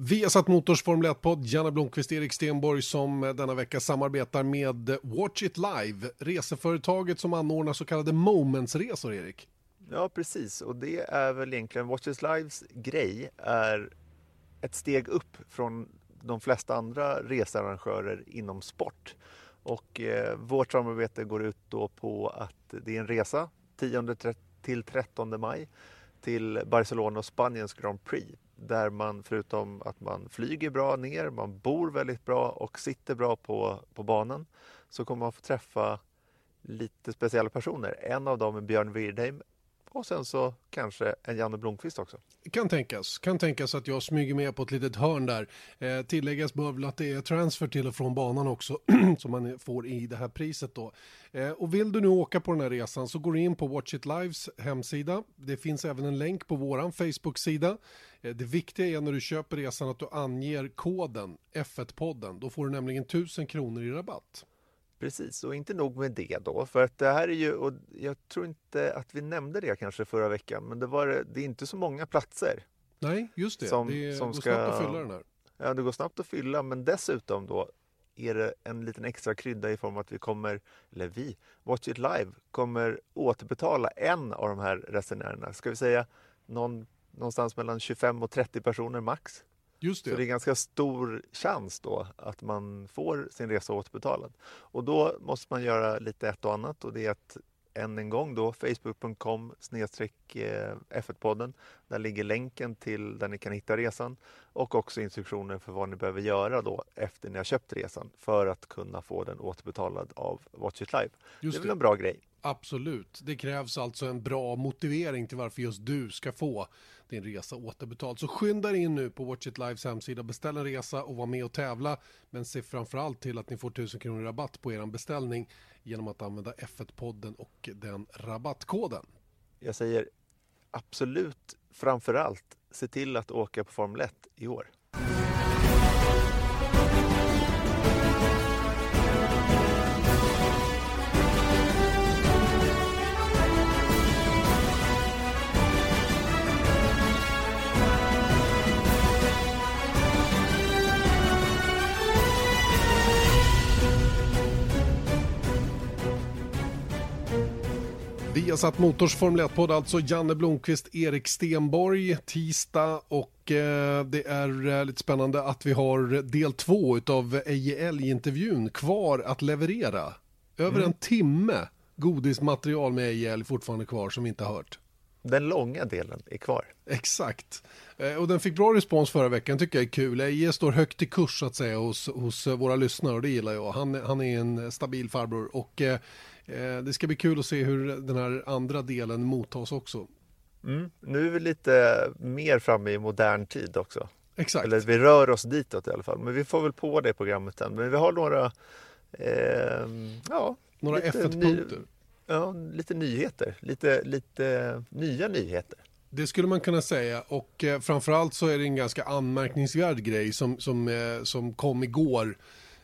Vi har satt Motors Formel 1-podd, Janne Blomqvist, Erik Stenborg som denna vecka samarbetar med Watch It Live, reseföretaget som anordnar så kallade momentsresor, Erik. Ja, precis. Och det är väl egentligen Watch It Lives grej är ett steg upp från de flesta andra researrangörer inom sport. Och eh, vårt samarbete går ut då på att det är en resa 10 till 13 maj till Barcelona och Spaniens Grand Prix där man förutom att man flyger bra ner, man bor väldigt bra och sitter bra på, på banan så kommer man få träffa lite speciella personer. En av dem är Björn Wirdheim och sen så kanske en Janne Blomqvist också. Kan tänkas. Kan tänkas att jag smyger med på ett litet hörn där. Eh, tilläggas bör väl att det är transfer till och från banan också som man får i det här priset då. Eh, och vill du nu åka på den här resan så går du in på Watch It Lives hemsida. Det finns även en länk på våran Facebook-sida. Eh, det viktiga är när du köper resan att du anger koden F1-podden. Då får du nämligen 1000 kronor i rabatt. Precis, och inte nog med det då. För att det här är ju, och jag tror inte att vi nämnde det kanske förra veckan, men det, var, det är inte så många platser. Nej, just det. Som, det som går ska, snabbt att fylla den här. Ja, det går snabbt att fylla, men dessutom då är det en liten extra krydda i form av att vi kommer, eller vi, Watch It Live kommer återbetala en av de här resenärerna. Ska vi säga någon, någonstans mellan 25 och 30 personer max. Just det. Så det är ganska stor chans då att man får sin resa återbetalad. Och då måste man göra lite ett och annat och det är att än en gång då facebook.com eh, F1-podden. Där ligger länken till där ni kan hitta resan och också instruktioner för vad ni behöver göra då efter ni har köpt resan för att kunna få den återbetalad av Watch It Live. Just det är väl en bra grej? Absolut. Det krävs alltså en bra motivering till varför just du ska få din resa återbetald. Så skynda in nu på Watch It Lives hemsida, beställ en resa och var med och tävla. Men se framförallt till att ni får 1000 kronor rabatt på er beställning genom att använda F1-podden och den rabattkoden. Jag säger absolut framförallt se till att åka på Formel 1 i år. Vi har satt Motors Formel 1-podd, alltså Janne Blomqvist, Erik Stenborg, tisdag och eh, det är eh, lite spännande att vi har del två av Eje-Älg-intervjun kvar att leverera. Över mm. en timme godismaterial med Eje-Älg fortfarande kvar som vi inte har hört. Den långa delen är kvar. Exakt. Eh, och den fick bra respons förra veckan, tycker jag är kul. Eje står högt i kurs så att säga hos, hos våra lyssnare och det gillar jag. Han, han är en stabil farbror och det ska bli kul att se hur den här andra delen mottas också. Mm. Nu är vi lite mer framme i modern tid också. Exakt. Eller vi rör oss ditåt i alla fall. Men vi får väl på det programmet än. Men vi har några, eh, ja, några F1-punkter. Ja, lite nyheter. Lite, lite nya nyheter. Det skulle man kunna säga och eh, framförallt så är det en ganska anmärkningsvärd grej som, som, eh, som kom igår.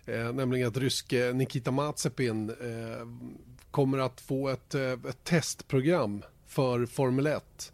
Eh, nämligen att ryske Nikita Mazepin eh, kommer att få ett, eh, ett testprogram för Formel 1.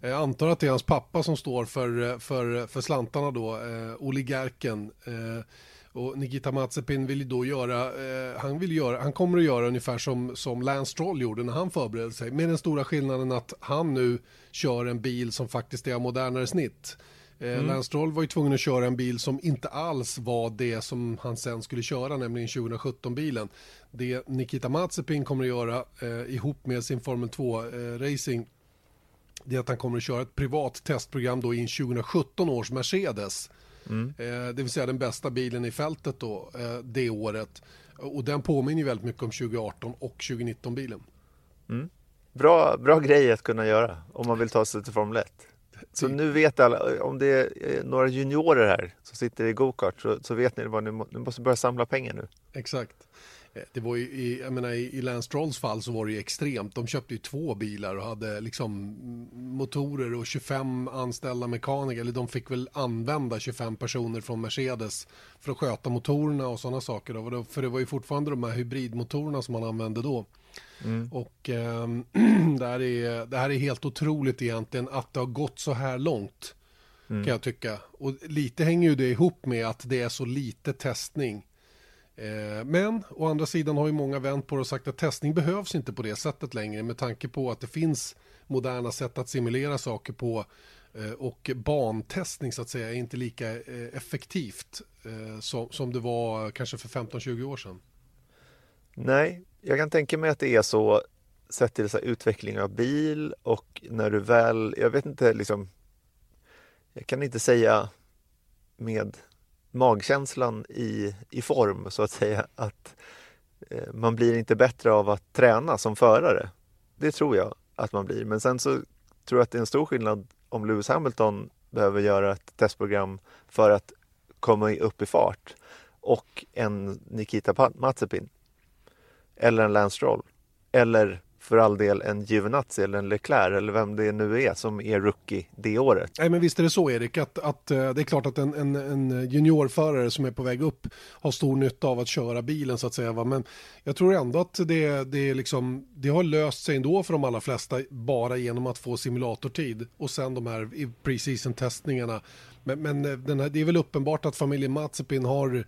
Jag eh, antar att det är hans pappa som står för, eh, för, för slantarna då, eh, oligarken. Eh, och Nikita Mazepin vill ju då göra, eh, han, vill göra, han kommer att göra ungefär som, som Lance Stroll gjorde när han förberedde sig. Med den stora skillnaden att han nu kör en bil som faktiskt är av modernare snitt. Eh, mm. Lance Stroll var ju tvungen att köra en bil som inte alls var det som han sen skulle köra, nämligen 2017-bilen. Det Nikita Mazepin kommer att göra eh, ihop med sin Formel 2-racing eh, det är att han kommer att köra ett privat testprogram då i en 2017 års Mercedes. Mm. Eh, det vill säga den bästa bilen i fältet då, eh, det året. Och den påminner ju väldigt mycket om 2018 och 2019-bilen. Mm. Bra, bra grej att kunna göra om man vill ta sig till Formel 1. Så nu vet alla, om det är några juniorer här som sitter i gokart så, så vet ni vad ni, ni måste börja samla pengar nu. Exakt. Eh, det var ju, i, jag menar, i Lance Strolls fall så var det ju extremt. De köpte ju två bilar och hade liksom motorer och 25 anställda mekaniker. Eller de fick väl använda 25 personer från Mercedes för att sköta motorerna och sådana saker. Då. För det var ju fortfarande de här hybridmotorerna som man använde då. Mm. Och äh, det, här är, det här är helt otroligt egentligen att det har gått så här långt. mm. kan jag tycka. Och lite hänger ju det ihop med att det är så lite testning. Eh, men å andra sidan har ju många vänt på det och sagt att testning behövs inte på det sättet längre med tanke på att det finns moderna sätt att simulera saker på eh, och bantestning så att säga är inte lika eh, effektivt som det var kanske för 15-20 år sedan. Nej, jag kan tänka mig att det är så sett till så utveckling av bil och när du väl, jag vet inte liksom, jag kan inte säga med magkänslan i, i form så att säga att eh, man blir inte bättre av att träna som förare. Det tror jag att man blir. Men sen så tror jag att det är en stor skillnad om Lewis Hamilton behöver göra ett testprogram för att komma upp i fart och en Nikita Mazepin eller en Lance Stroll eller för all del en Giovinazzi eller en Leclerc eller vem det nu är som är rookie det året. Nej men visst är det så Erik att, att eh, det är klart att en, en, en, juniorförare som är på väg upp har stor nytta av att köra bilen så att säga. Va? Men jag tror ändå att det, det, är liksom, det har löst sig ändå för de allra flesta bara genom att få simulatortid och sen de här pre-season testningarna. Men, men eh, den här, det är väl uppenbart att familjen Mazepin har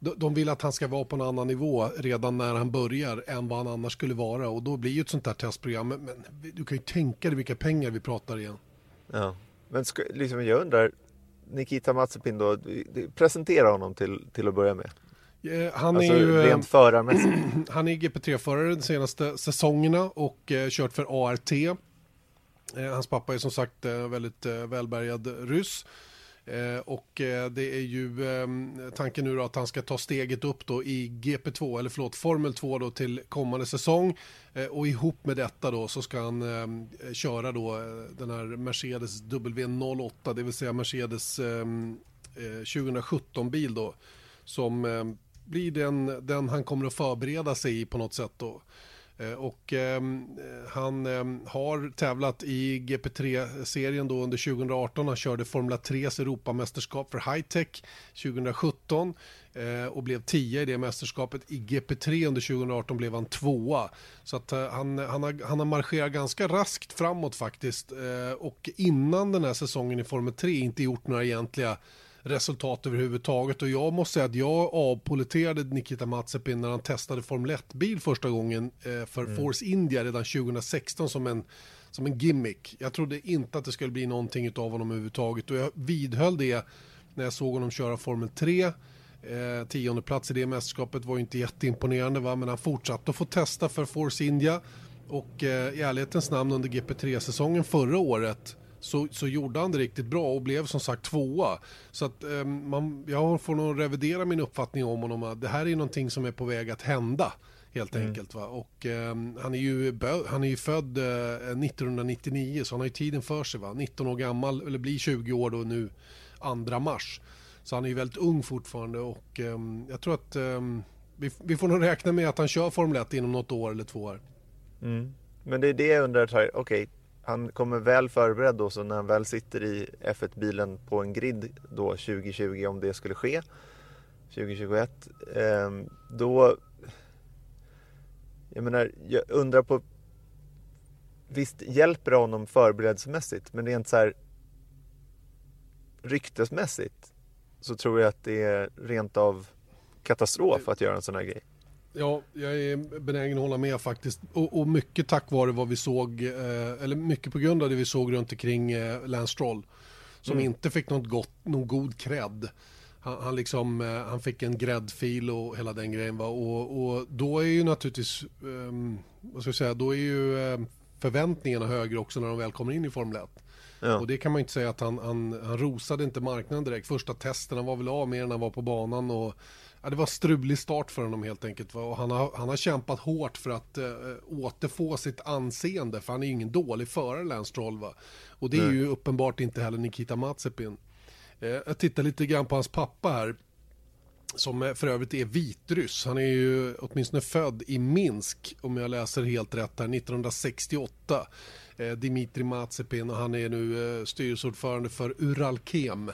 de vill att han ska vara på en annan nivå redan när han börjar än vad han annars skulle vara och då blir ju ett sånt här testprogram, men du kan ju tänka dig vilka pengar vi pratar igen. Ja, men ska, liksom jag undrar, Nikita Mazepin då, presentera honom till, till att börja med. Han alltså, är ju rent förarmässigt. Han är GP3-förare de senaste säsongerna och eh, kört för ART. Eh, hans pappa är som sagt eh, väldigt eh, välbärgad ryss. Eh, och eh, det är ju ehm, tanken nu då att han ska ta steget upp då i GP2, eller förlåt, Formel 2 då till kommande säsong. Eh, och ihop med detta då så ska han ehm, köra då den här Mercedes W08, det vill säga Mercedes ehm, 2017-bil då. Som blir den, den han kommer att förbereda sig i på något sätt då. Eh, och eh, han eh, har tävlat i GP3-serien då under 2018. Han körde Formula 3s Europamästerskap för Hightech 2017 eh, och blev 10 i det mästerskapet. I GP3 under 2018 blev han tvåa. Så att, eh, han, han, har, han har marscherat ganska raskt framåt faktiskt. Eh, och innan den här säsongen i Formel 3 inte gjort några egentliga resultat överhuvudtaget. Och jag måste säga att jag avpoliterade Nikita Mazepin när han testade Formel 1-bil första gången eh, för mm. Force India redan 2016 som en, som en gimmick. Jag trodde inte att det skulle bli någonting av honom överhuvudtaget och jag vidhöll det när jag såg honom köra Formel 3. Eh, tionde plats i det mästerskapet var ju inte jätteimponerande va? men han fortsatte att få testa för Force India och eh, i ärlighetens namn under GP3-säsongen förra året så, så gjorde han det riktigt bra och blev som sagt tvåa. Så att eh, man, jag får nog revidera min uppfattning om honom. Att det här är någonting som är på väg att hända helt mm. enkelt. Va? Och, eh, han, är ju, han är ju född eh, 1999 så han har ju tiden för sig. Va? 19 år gammal, eller blir 20 år då nu 2 mars. Så han är ju väldigt ung fortfarande och eh, jag tror att ehm, vi, vi, får nog räkna med att han kör Formel 1 inom något år eller två år. Mm. Men det är det jag undrar, okej, okay, han kommer väl förberedd då så när han väl sitter i F1-bilen på en grid då 2020 om det skulle ske 2021 eh, då jag menar, jag undrar på visst hjälper det honom förberedelsemässigt men rent så här ryktesmässigt så tror jag att det är rent av katastrof att göra en sån här grej. Ja, jag är benägen att hålla med faktiskt. Och, och mycket tack vare vad vi såg, eh, eller mycket på grund av det vi såg runt omkring eh, Lance Stroll. Som mm. inte fick något gott, någon god cred. Han, han, liksom, eh, han fick en gräddfil och hela den grejen. Va? Och, och då är ju naturligtvis, eh, vad ska jag säga, då är ju eh, förväntningarna högre också när de väl kommer in i Formel 1. Ja. Och det kan man inte säga att han, han, han rosade inte marknaden direkt. Första testerna var väl av mer när han var på banan och Ja, det var strulig start för honom helt enkelt. Och han, har, han har kämpat hårt för att äh, återfå sitt anseende. För han är ju ingen dålig förare, Lance Stroll. Va? Och det är Nej. ju uppenbart inte heller Nikita Mazepin. Eh, jag tittar lite grann på hans pappa här. Som för övrigt är vitryss. Han är ju åtminstone född i Minsk, om jag läser helt rätt här, 1968. Eh, Dimitri Mazepin och han är nu eh, styrelseordförande för Uralkem.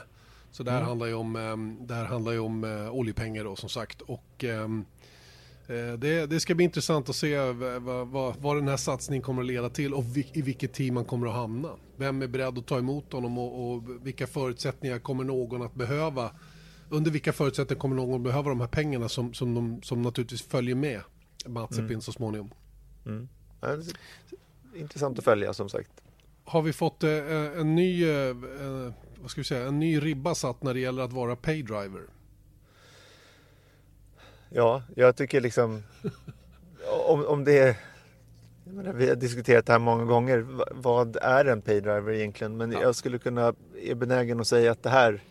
Så det här mm. handlar ju om, ehm, det här handlar ju om uh, oljepengar då som sagt. Och um, Eh, det, det, ska bli intressant att se vad, vad, vad, den här satsningen kommer att leda till och i vilket team man kommer att hamna. Vem är beredd att ta emot honom och, och vilka förutsättningar kommer någon att behöva? Under vilka förutsättningar kommer någon att behöva de här pengarna som, som, de, som naturligtvis följer med Matsepin mm. så småningom? Mm. intressant att följa som sagt. Har vi fått eh, en ny, eh, vad ska vi säga, en ny ribba satt när det gäller att vara paydriver? Ja, jag tycker liksom om, om det är menar, vi har diskuterat det här många gånger. Vad är en paydriver egentligen? Men ja. jag skulle kunna, är benägen att säga att det här,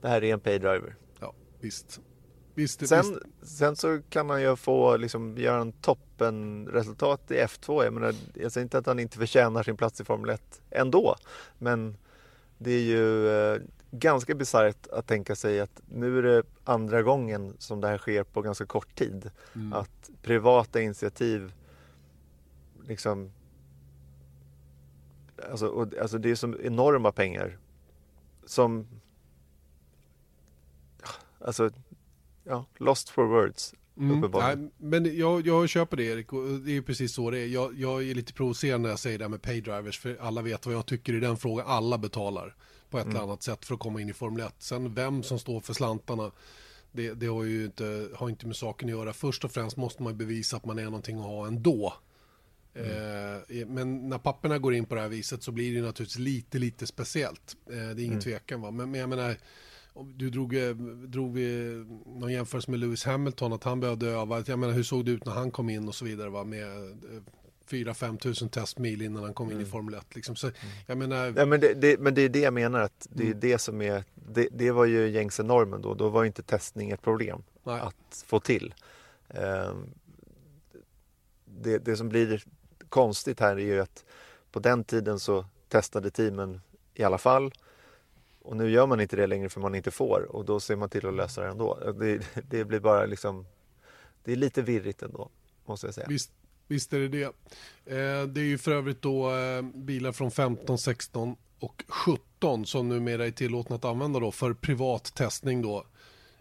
det här är en paydriver. Ja, visst. visst sen, visst. sen så kan man ju få liksom, göra en toppenresultat i F2. Jag, menar, jag säger inte att han inte förtjänar sin plats i Formel 1 ändå. Men det är ju eh, ganska bisarrt att tänka sig att nu är det andra gången som det här sker på ganska kort tid. Mm. Att privata initiativ liksom Alltså, och, alltså det är så enorma pengar som Alltså Ja, lost for words Mm, nej, men jag, jag köper det Erik och det är precis så det är. Jag, jag är lite provocerande när jag säger det här med paydrivers för alla vet vad jag tycker i den frågan. Alla betalar på ett mm. eller annat sätt för att komma in i Formel 1. Sen vem som står för slantarna, det, det, har ju inte, har inte med saken att göra. Först och främst måste man bevisa att man är någonting att ha ändå. Mm. Eh, men när papperna går in på det här viset så blir det naturligtvis lite, lite speciellt. Eh, det är ingen mm. tvekan. Va? Men, men jag menar, du drog, eh, drog vi någon jämförelse med Lewis Hamilton, att han behövde öva. Jag menar, hur såg det ut när han kom in och så vidare va? med 4-5 tusen testmil innan han kom in mm. i Formel 1. Liksom. Så, mm. jag menar... ja, men, det, det, men det är det jag menar, att det är mm. det som är, det, det var ju gängse normen då, då var inte testning ett problem Nej. att få till. Um, det, det som blir konstigt här är ju att på den tiden så testade teamen i alla fall och nu gör man inte det längre för man inte får och då ser man till att lösa det ändå. Det, det blir bara liksom, det är lite virrigt ändå, måste jag säga. Visst, Visst är det det. Eh, det är ju för övrigt då eh, bilar från 15, 16 och 17 som numera är tillåtna att använda då för privat testning då.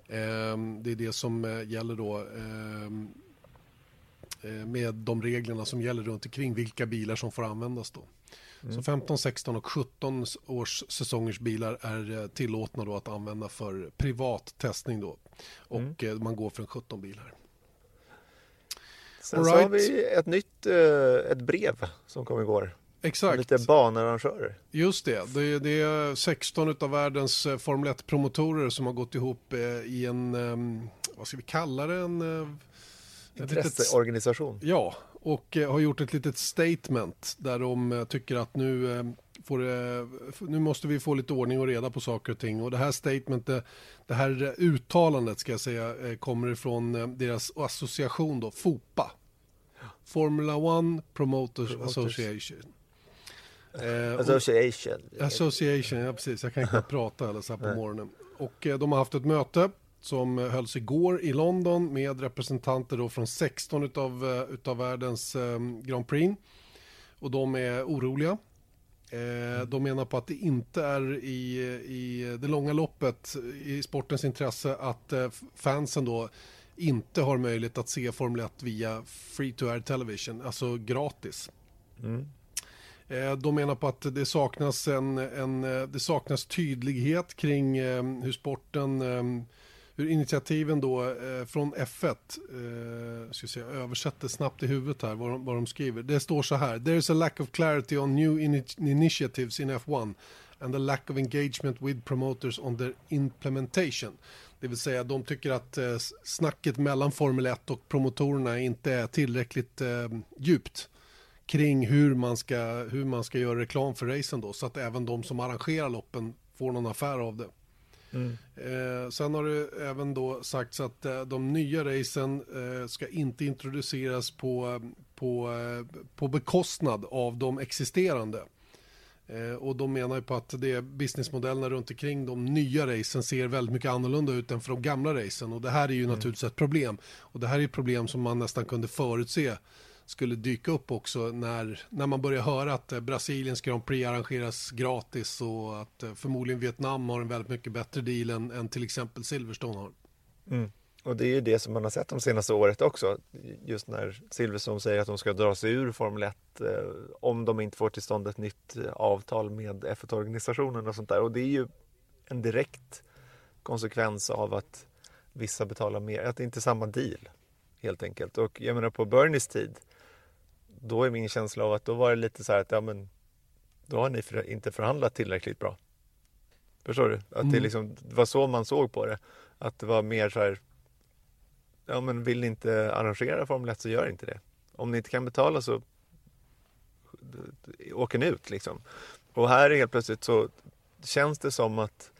Eh, det är det som eh, gäller då ehm, eh, med de reglerna som gäller runt omkring vilka bilar som får användas då. Mm. Så 15, 16 och 17 års säsongers bilar är tillåtna då att använda för privat testning då. Och mm. man går för en 17 bil här. Sen right. så har vi ett nytt eh, ett brev som kom igår. Exakt. Lite banarrangörer. Just det. Det är, det är 16 av världens eh, Formel 1-promotorer som har gått ihop eh, i en, ehm, vad ska vi kalla det? En, Intresseorganisation. Litet, ja, och har gjort ett litet statement där de tycker att nu, får det, nu måste vi få lite ordning och reda på saker och ting. Och det här statementet, det här uttalandet ska jag säga, kommer ifrån deras association då, FOPA. Formula One Promoters, Promoters. Association. Eh, Association. Association, ja precis. Jag kan inte prata eller så här på morgonen. Och eh, de har haft ett möte som eh, hölls igår i London med representanter då från 16 utav, uh, utav världens um, Grand Prix. Och de är oroliga. Eh, de menar på att det inte är i, i det långa loppet i sportens intresse att eh, fansen då inte har möjlighet att se Formel 1 via free to air television, alltså gratis. Mm. Eh, de menar på att det saknas, en, en, eh, det saknas tydlighet kring eh, hur sporten, hur initiativen då eh, från F1, eh, ska se, jag översätter snabbt i huvudet här vad de, vad de skriver. Det står så här, there is a lack of clarity on new in initiatives in F1 and a lack of engagement with promoters on their implementation. Det vill säga de tycker att eh, snacket mellan Formel 1 och promotorerna inte är tillräckligt eh, djupt kring hur man, ska, hur man ska göra reklam för racen då så att även de som arrangerar loppen får någon affär av det. Mm. Eh, sen har det även då sagts att eh, de nya racen eh, ska inte introduceras på, på, eh, på bekostnad av de existerande. Eh, och de menar ju på att det businessmodellerna runt omkring de nya racen ser väldigt mycket annorlunda ut än för de gamla racen. Och det här är ju mm. naturligtvis ett problem. Och det här är ett problem som man nästan kunde förutse skulle dyka upp också när, när man börjar höra att eh, Brasiliens Grand Prix arrangeras gratis och att eh, förmodligen Vietnam har en väldigt mycket bättre deal än, än till exempel Silverstone har. Mm. Och det är ju det som man har sett de senaste året också. Just när Silverstone säger att de ska dra sig ur Formel 1 eh, om de inte får till stånd ett nytt eh, avtal med F1-organisationen och sånt där. Och det är ju en direkt konsekvens av att vissa betalar mer, att det inte är samma deal helt enkelt. Och jag menar på Bernies tid, då är min känsla av att då var det lite så här att ja men då har ni för, inte förhandlat tillräckligt bra. Förstår du? Att mm. det, liksom, det var så man såg på det. Att det var mer så här, ja men vill ni inte arrangera Formel 1 så gör inte det. Om ni inte kan betala så åker ni ut liksom. Och här helt plötsligt så känns det som att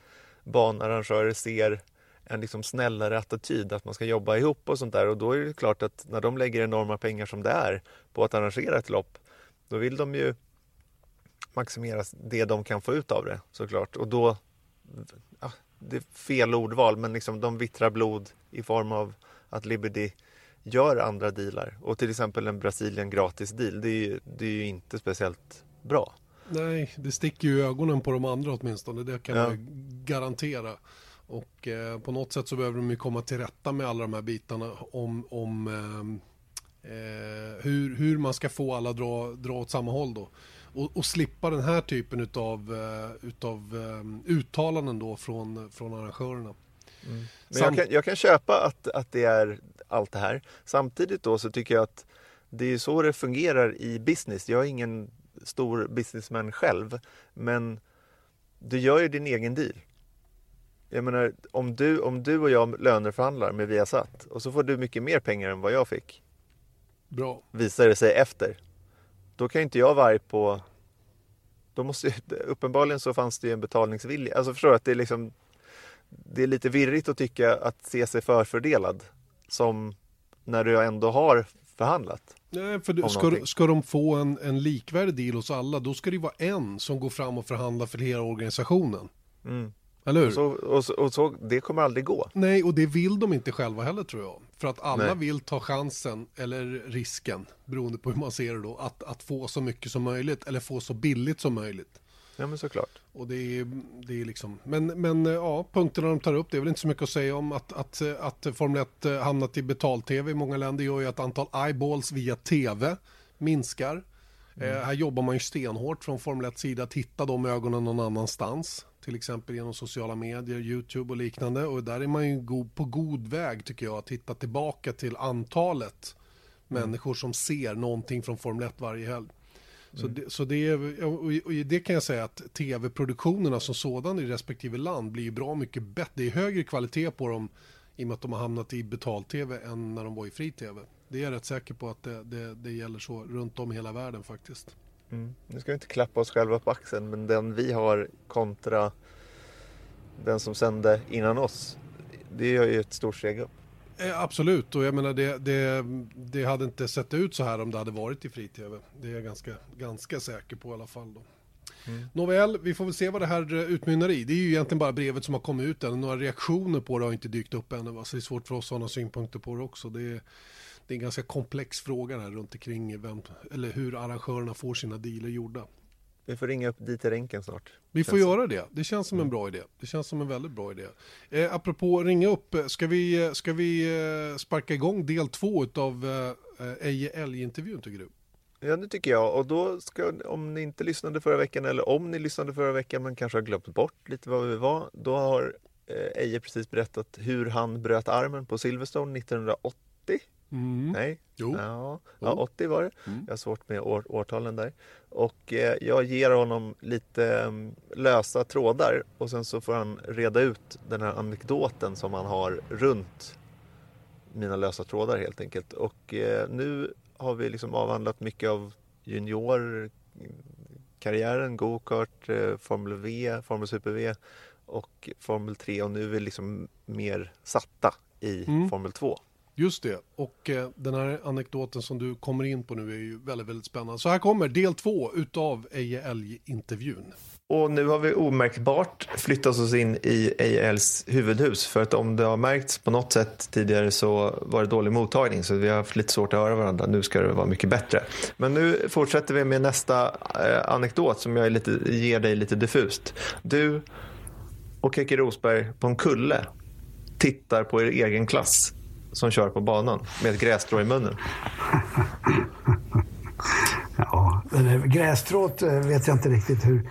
banarrangörer ser en liksom snällare attityd, att man ska jobba ihop och sånt där. Och då är det klart att när de lägger enorma pengar som det är på att arrangera ett lopp, då vill de ju maximera det de kan få ut av det såklart. Och då, ja, det är fel ordval, men liksom de vittrar blod i form av att Liberty gör andra dealar. Och till exempel en Brasilien gratis deal, det är ju, det är ju inte speciellt bra. Nej, det sticker ju i ögonen på de andra åtminstone, det kan ja. man garantera. Och eh, på något sätt så behöver de ju komma till rätta med alla de här bitarna om, om eh, eh, hur, hur man ska få alla dra, dra åt samma håll då. Och, och slippa den här typen utav, uh, utav um, uttalanden då från, från arrangörerna. Mm. Men jag, kan, jag kan köpa att, att det är allt det här. Samtidigt då så tycker jag att det är så det fungerar i business. Jag är ingen stor businessman själv, men du gör ju din egen deal. Jag menar, om du, om du och jag löneförhandlar med Viasat och så får du mycket mer pengar än vad jag fick. Bra. Visar det sig efter. Då kan inte jag vara arg på... Då måste, uppenbarligen så fanns det ju en betalningsvilja. Alltså förstår du att det är liksom... Det är lite virrigt att tycka att se sig förfördelad. Som när du ändå har förhandlat. Nej, för du, ska, ska de få en, en likvärdig deal hos alla, då ska det vara en som går fram och förhandlar för hela organisationen. Mm. Eller hur? Och så, och, så, och så, det kommer aldrig gå. Nej, och det vill de inte själva heller tror jag. För att alla Nej. vill ta chansen, eller risken, beroende på hur man ser det då, att, att få så mycket som möjligt, eller få så billigt som möjligt. Ja, men såklart. Och det är, det är liksom, men, men ja, punkterna de tar upp, det är väl inte så mycket att säga om att, att, att Formel 1 hamnat i betal-tv i många länder gör ju att antal eyeballs via tv minskar. Mm. Eh, här jobbar man ju stenhårt från Formel 1 sida att hitta de ögonen någon annanstans till exempel genom sociala medier, YouTube och liknande. Och där är man ju på god väg tycker jag att hitta tillbaka till antalet mm. människor som ser någonting från Formel 1 varje helg. Så, mm. det, så det, och det kan jag säga att tv-produktionerna som sådan i respektive land blir bra mycket bättre. Det är högre kvalitet på dem i och med att de har hamnat i betal-tv än när de var i fri-tv. Det är jag rätt säker på att det, det, det gäller så runt om i hela världen faktiskt. Mm. Nu ska vi inte klappa oss själva på axeln men den vi har kontra den som sände innan oss. Det är ju ett stort steg upp. Eh, absolut, och jag menar det, det, det, hade inte sett ut så här om det hade varit i fri-tv. Det är jag ganska, ganska säker på i alla fall. Då. Mm. Nåväl, vi får väl se vad det här eh, utmynnar i. Det är ju egentligen bara brevet som har kommit ut än. Några reaktioner på det har inte dykt upp ännu. Va? Så det är svårt för oss att ha några synpunkter på det också. Det är, det är en ganska komplex fråga här runt omkring vem, eller hur arrangörerna får sina dealer gjorda. Vi får ringa upp Dieter Enken snart. Vi får göra det. Det känns som en mm. bra idé. Det känns som en väldigt bra idé. Eh, apropå ringa upp, ska vi, ska vi eh, sparka igång del två av eh, Eje Älg-intervjun tycker du? Ja, det tycker jag. Och då ska, om ni inte lyssnade förra veckan eller om ni lyssnade förra veckan men kanske har glömt bort lite vad vi var. Då har eh, Eje precis berättat hur han bröt armen på Silverstone 1980. Mm. Nej? Jo. Ja, ja 80 var det. Mm. Jag har svårt med år, årtalen där. Och eh, jag ger honom lite um, lösa trådar och sen så får han reda ut den här anekdoten som han har runt mina lösa trådar helt enkelt. Och eh, nu har vi liksom avhandlat mycket av juniorkarriären, go-kart, eh, Formel V, Formel Super V och Formel 3 och nu är vi liksom mer satta i mm. Formel 2. Just det, och eh, den här anekdoten som du kommer in på nu är ju väldigt, väldigt spännande. Så här kommer del två utav Eje Älg-intervjun. Och nu har vi omärkbart flyttat oss in i Eje huvudhus. För att om det har märkts på något sätt tidigare så var det dålig mottagning. Så vi har haft lite svårt att höra varandra. Nu ska det vara mycket bättre. Men nu fortsätter vi med nästa eh, anekdot som jag lite, ger dig lite diffust. Du och Keke Rosberg på en kulle tittar på er egen klass som kör på banan med ett grässtrå i munnen? Ja, eh, grästrået eh, vet jag inte riktigt hur,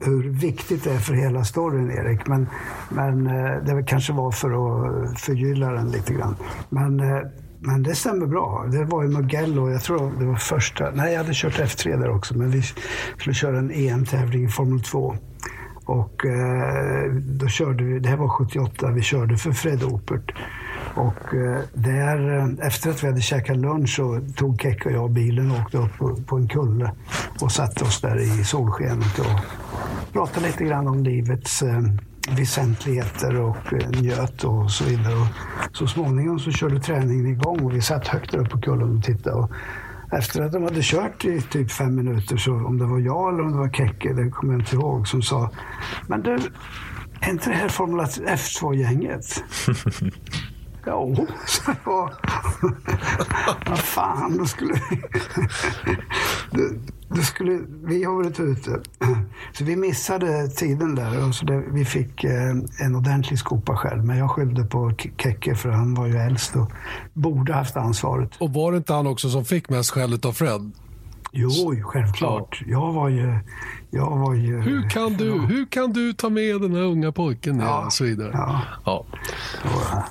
hur viktigt det är för hela storyn, Erik. Men, men eh, det kanske var för att förgylla den lite grann. Men, men det stämmer bra. Det var i Mugello, jag tror det var första... Nej, jag hade kört F3 där också, men vi skulle köra en EM-tävling i Formel 2. Och eh, då körde vi, det här var 78, vi körde för Fred Opert. Och eh, där, eh, efter att vi hade käkat lunch så tog Keck och jag bilen och åkte upp på en kulle och satte oss där i solskenet och pratade lite grann om livets eh, väsentligheter och eh, njöt och så vidare. Och så småningom så körde träningen igång och vi satt högt där uppe på kullen och tittade. Och efter att de hade kört i typ fem minuter, så om det var jag eller om det var Kekke, det kommer jag inte ihåg, som sa Men du, är inte det här Formel F2-gänget? Jo, så jag. Vad fan, då skulle vi... Då skulle, vi har varit ute. Så vi missade tiden där. Och så det, vi fick eh, en ordentlig skopa själv. Men jag skyllde på Kekke för han var ju äldst och borde haft ansvaret. Och var det inte han också som fick mest skäll av Fred? Jo, självklart. Jag var ju jag var ju... Hur kan du, ja. hur kan du ta med den här unga pojken? Ja. Och så vidare. Ja. Ja.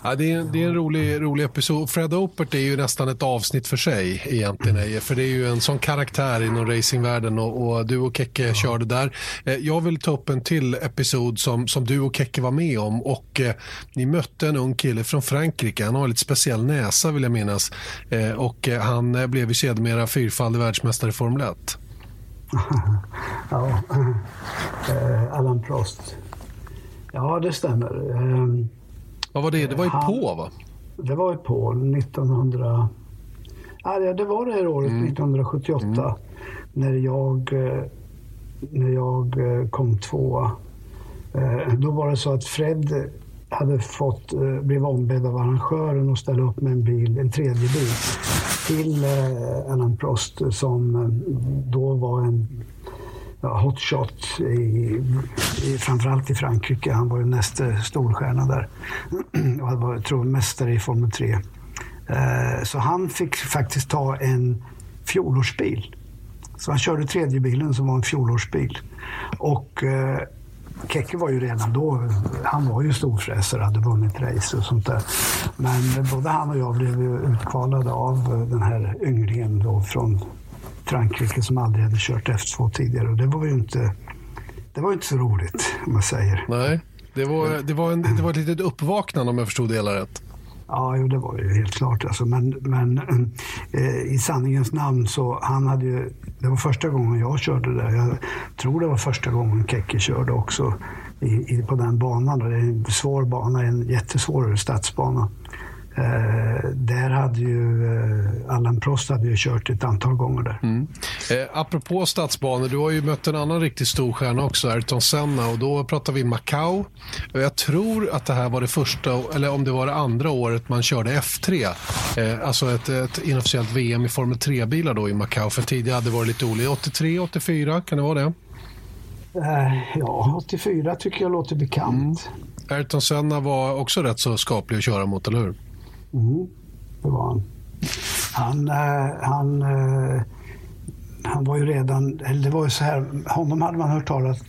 ja det, är, det är en rolig, rolig episod. Fred Opert är ju nästan ett avsnitt för sig egentligen. För det är ju en sån karaktär inom racingvärlden och, och du och Kekke ja. körde där. Eh, jag vill ta upp en till episod som, som du och Kekke var med om. Och eh, Ni mötte en ung kille från Frankrike. Han har en lite speciell näsa vill jag minnas. Eh, och eh, Han eh, blev ju sedermera fyrfaldig världsmästare i Formel 1. Ja, eh, Allan Prost. Ja, det stämmer. Ehm, Vad var det? Det var ju på, va? Det var ju på 1900... Ja, det var det här året, mm. 1978, mm. när jag, eh, när jag eh, kom tvåa. Då var det så att Fred hade fått, blev ombedd av arrangören att ställa upp med en bil, en tredje bil till eh, Prost som eh, då var en ja, hotshot i, i, framförallt i Frankrike. Han var ju nästa storstjärna där och han var, tror mästare i Formel 3. Eh, så han fick faktiskt ta en fjolårsbil. Så han körde tredje bilen som var en fjolårsbil. Och eh, Kekke var ju redan då, han var ju storfräsare, hade vunnit race och sånt där. Men både han och jag blev utkvalade av den här ynglingen då från Frankrike som aldrig hade kört F2 tidigare. Och det var ju inte, det var inte så roligt, om man säger. Nej, det var, det var, en, det var ett litet uppvaknande om jag förstod det hela rätt. Ja, jo, det var ju helt klart. Alltså. Men, men eh, i sanningens namn så han hade ju... Det var första gången jag körde där. Jag tror det var första gången Kekke körde också i, i, på den banan. Det är en svår bana, en jättesvår stadsbana. Eh, där hade ju eh, Allan Prost hade ju kört ett antal gånger där. Mm. Eh, apropå stadsbanor, du har ju mött en annan riktigt stor stjärna också, Ayrton Senna och då pratar vi Macau. Jag tror att det här var det första, eller om det var det andra året man körde F3. Eh, alltså ett, ett inofficiellt VM i Formel 3-bilar då i Macau, för tidigare hade det varit lite olika. 83, 84, kan det vara det? Eh, ja, 84 tycker jag låter bekant. Mm. Ayrton Senna var också rätt så skaplig att köra mot, eller hur? Mm, det var han. Han, eh, han, eh, han var ju redan, eller det var ju så här, honom hade man hört talas,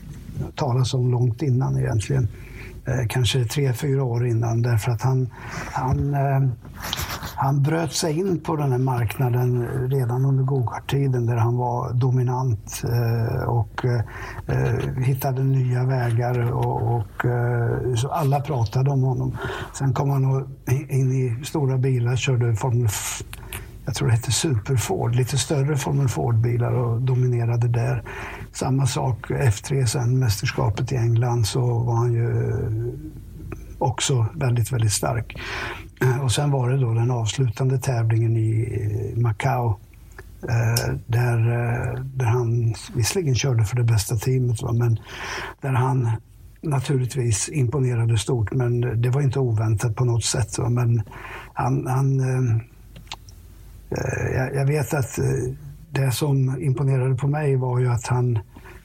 talas om långt innan egentligen. Eh, kanske tre, fyra år innan därför att han, han, eh, han bröt sig in på den här marknaden redan under gokart-tiden där han var dominant eh, och eh, eh, hittade nya vägar och, och så alla pratade om honom. Sen kom han in i stora bilar, körde Formel jag tror det hette Super Ford, lite större Formel Ford-bilar och dominerade där. Samma sak F3 sen, mästerskapet i England, så var han ju också väldigt, väldigt stark. Eh, och sen var det då den avslutande tävlingen i Macao eh, där, eh, där han visserligen körde för det bästa teamet, men där han naturligtvis imponerade stort, men det var inte oväntat på något sätt. Men han, han jag vet att det som imponerade på mig var ju att han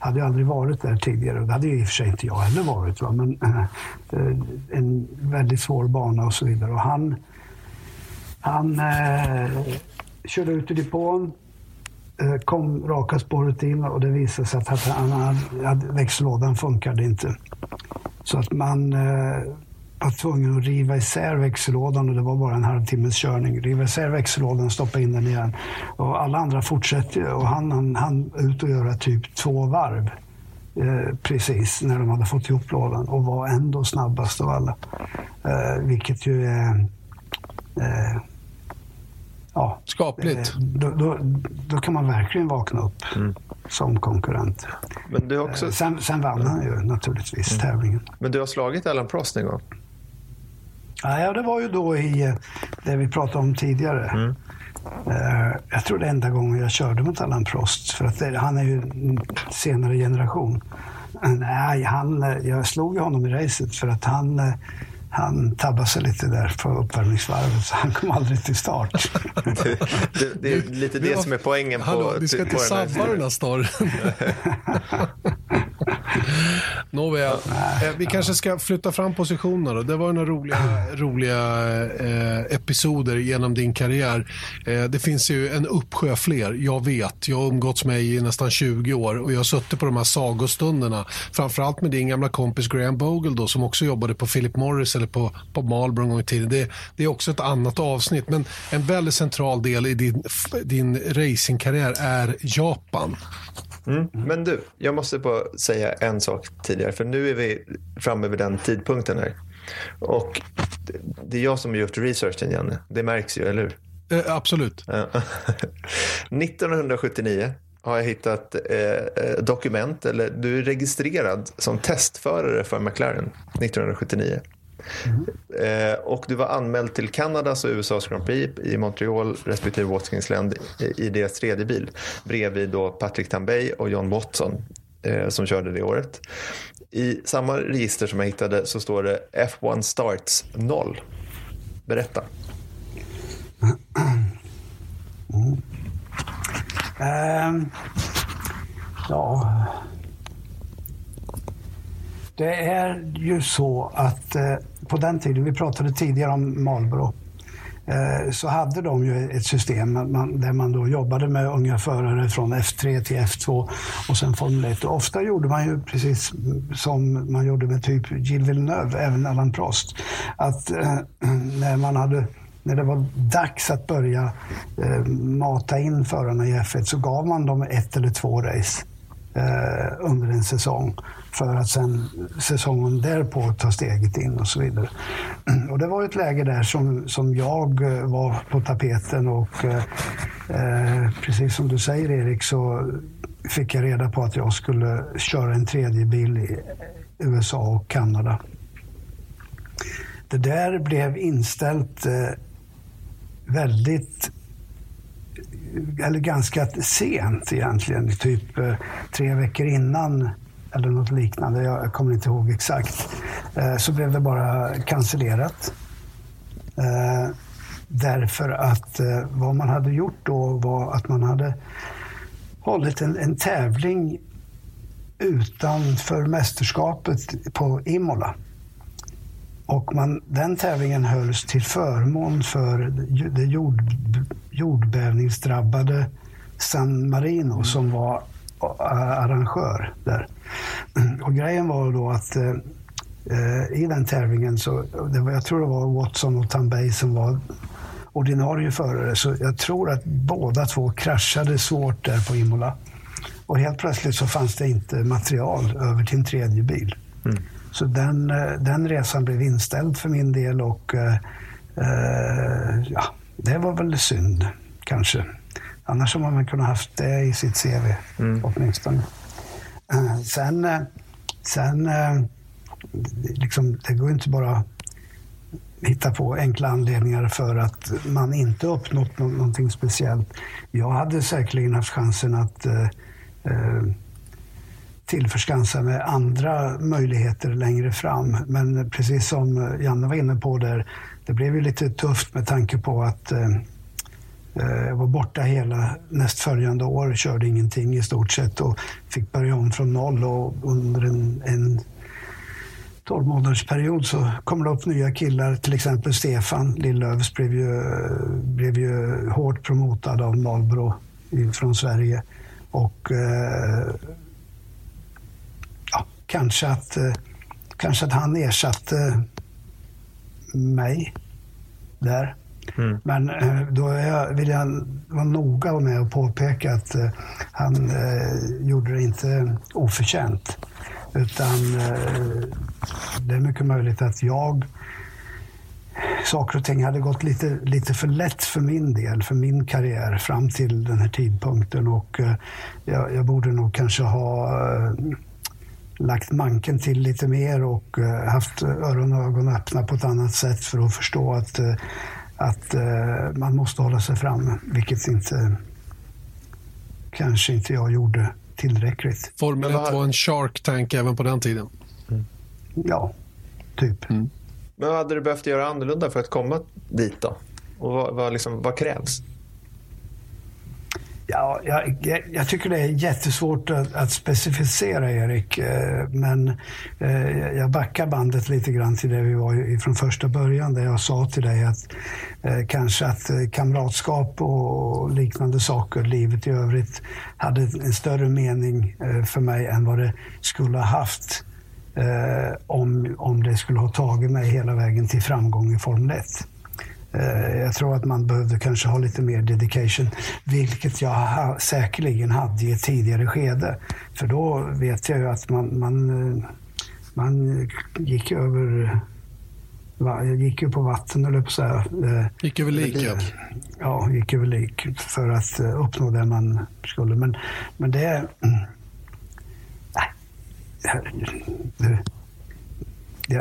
hade ju aldrig varit där tidigare. Det hade ju i och för sig inte jag heller varit. Va? Men eh, eh, en väldigt svår bana och så vidare. Och han han eh, körde ut i depån, eh, kom raka spåret in och det visade sig att han hade, växellådan funkade inte. Så att man eh, var tvungen att riva isär växellådan och det var bara en halvtimmes körning. Riva isär växellådan, stoppa in den igen. Och alla andra fortsätter och han, han, han ut och göra typ två varv. Eh, precis när de hade fått ihop lådan och var ändå snabbast av alla. Eh, vilket ju är... Eh, ja, Skapligt. Eh, då, då, då, kan man verkligen vakna upp mm. som konkurrent. Men du också... Eh, sen, sen vann han ju naturligtvis mm. tävlingen. Men du har slagit Alan Prost en gång? Ja, det var ju då i eh, det vi pratade om tidigare. Mm. Eh, jag tror det är enda gången jag körde mot Allan Prost. För att det, han är ju en senare generation. Nej, han, jag slog ju honom i racet för att han, eh, han tabbade sig lite där på uppvärmningsvarvet så han kom aldrig till start. det, det, det, är lite det som är poängen på... Hallå, vi ska inte sabba den här storyn. Nåväl, eh, vi kanske ska flytta fram positionerna då. Det var några roliga, roliga eh, episoder genom din karriär. Eh, det finns ju en uppsjö fler, jag vet. Jag har umgåtts med i nästan 20 år och jag har suttit på de här sagostunderna. Framförallt med din gamla kompis Graham Bogle då, som också jobbade på Philip Morris eller på, på Marlboro en gång i tiden. Det, det, är också ett annat avsnitt, men en väldigt central del i din, din racingkarriär är Japan. Mm. Men du, jag måste bara säga en sak tidigare. För nu är vi framme vid den tidpunkten här. Och det är jag som har gjort researchen, Janne. Det märks ju, eller hur? Eh, absolut. 1979 har jag hittat eh, eh, dokument, eller du är registrerad som testförare för McLaren 1979. Eh, och du var anmäld till Kanadas och USAs Grand Prix i Montreal respektive Watkins i, i deras tredje bil. Bredvid då Patrick Tambay och John Watson eh, som körde det året. I samma register som jag hittade så står det F1 Starts 0. Berätta. Mm. Um, ja, det är ju så att eh, på den tiden, vi pratade tidigare om Marlboro, Eh, så hade de ju ett system där man då jobbade med unga förare från F3 till F2 och sen Formel 1. Och ofta gjorde man ju precis som man gjorde med typ Gilles Villeneuve, även Allan Prost. Att eh, när man hade när det var dags att börja eh, mata in förarna i F1 så gav man dem ett eller två race eh, under en säsong för att sen säsongen därpå ta steget in och så vidare. Och det var ett läge där som, som jag eh, var på tapeten och eh, eh, precis som du säger Erik så fick jag reda på att jag skulle köra en tredje bil i USA och Kanada. Det där blev inställt eh, väldigt eh, eller ganska sent egentligen, typ tre veckor innan eller något liknande, jag kommer inte ihåg exakt, eh, så blev det bara cancellerat. Eh, därför att eh, vad man hade gjort då var att man hade hållit en, en tävling utanför mästerskapet på Imola. Och man, den tävlingen hölls till förmån för det jord, jordbävningsdrabbade San Marino mm. som var arrangör där. Och grejen var då att eh, eh, i den tävlingen så, det var, jag tror det var Watson och Tambay som var ordinarie förare, så jag tror att båda två kraschade svårt där på Imola. Och helt plötsligt så fanns det inte material över till en tredje bil. Mm. Så den, eh, den resan blev inställd för min del och eh, eh, ja, det var väl synd kanske. Annars har man kunnat haft det i sitt CV mm. åtminstone. Eh, sen, eh, sen eh, liksom, det går inte bara hitta på enkla anledningar för att man inte uppnått någonting speciellt. Jag hade säkerligen haft chansen att eh, tillförskansa med andra möjligheter längre fram. Men precis som Janne var inne på där, det blev ju lite tufft med tanke på att Eh, jag var borta hela nästföljande år, körde ingenting i stort sett och fick börja om från noll. Och under en, en 12 månaders period så kom det upp nya killar, till exempel Stefan Lillövs blev ju, blev ju hårt promotad av Marlboro från Sverige. Och eh, ja, kanske, att, eh, kanske att han ersatte mig där. Mm. Men eh, då då vill jag vara noga med att påpeka att eh, han eh, gjorde det inte oförtjänt. Utan eh, det är mycket möjligt att jag saker och ting hade gått lite, lite för lätt för min del, för min karriär fram till den här tidpunkten. Och eh, jag, jag borde nog kanske ha lagt manken till lite mer och haft öron och ögon öppna på ett annat sätt för att förstå att att eh, man måste hålla sig framme, vilket inte kanske inte jag gjorde tillräckligt. Formel 1 var en Shark Tank även på den tiden? Mm. Ja, typ. Mm. Men vad hade du behövt göra annorlunda för att komma dit då? Och vad, vad, liksom, vad krävs? Ja, jag, jag, tycker det är jättesvårt att, att specificera, Erik. Eh, men eh, jag backar bandet lite grann till det vi var från första början, där jag sa till dig att eh, kanske att eh, kamratskap och liknande saker, livet i övrigt, hade en större mening eh, för mig än vad det skulle ha haft om, om det skulle ha tagit mig hela vägen till framgång i Formel 1. Eh, jag tror att man behövde kanske ha lite mer dedication, vilket jag ha, säkerligen hade i ett tidigare skede. För då vet jag ju att man, man, eh, man gick över jag gick ju på vatten, eller på så här, eh, Gick över lik, ja. Ja, gick över lik för att uppnå det man skulle. Men, men det... Nej.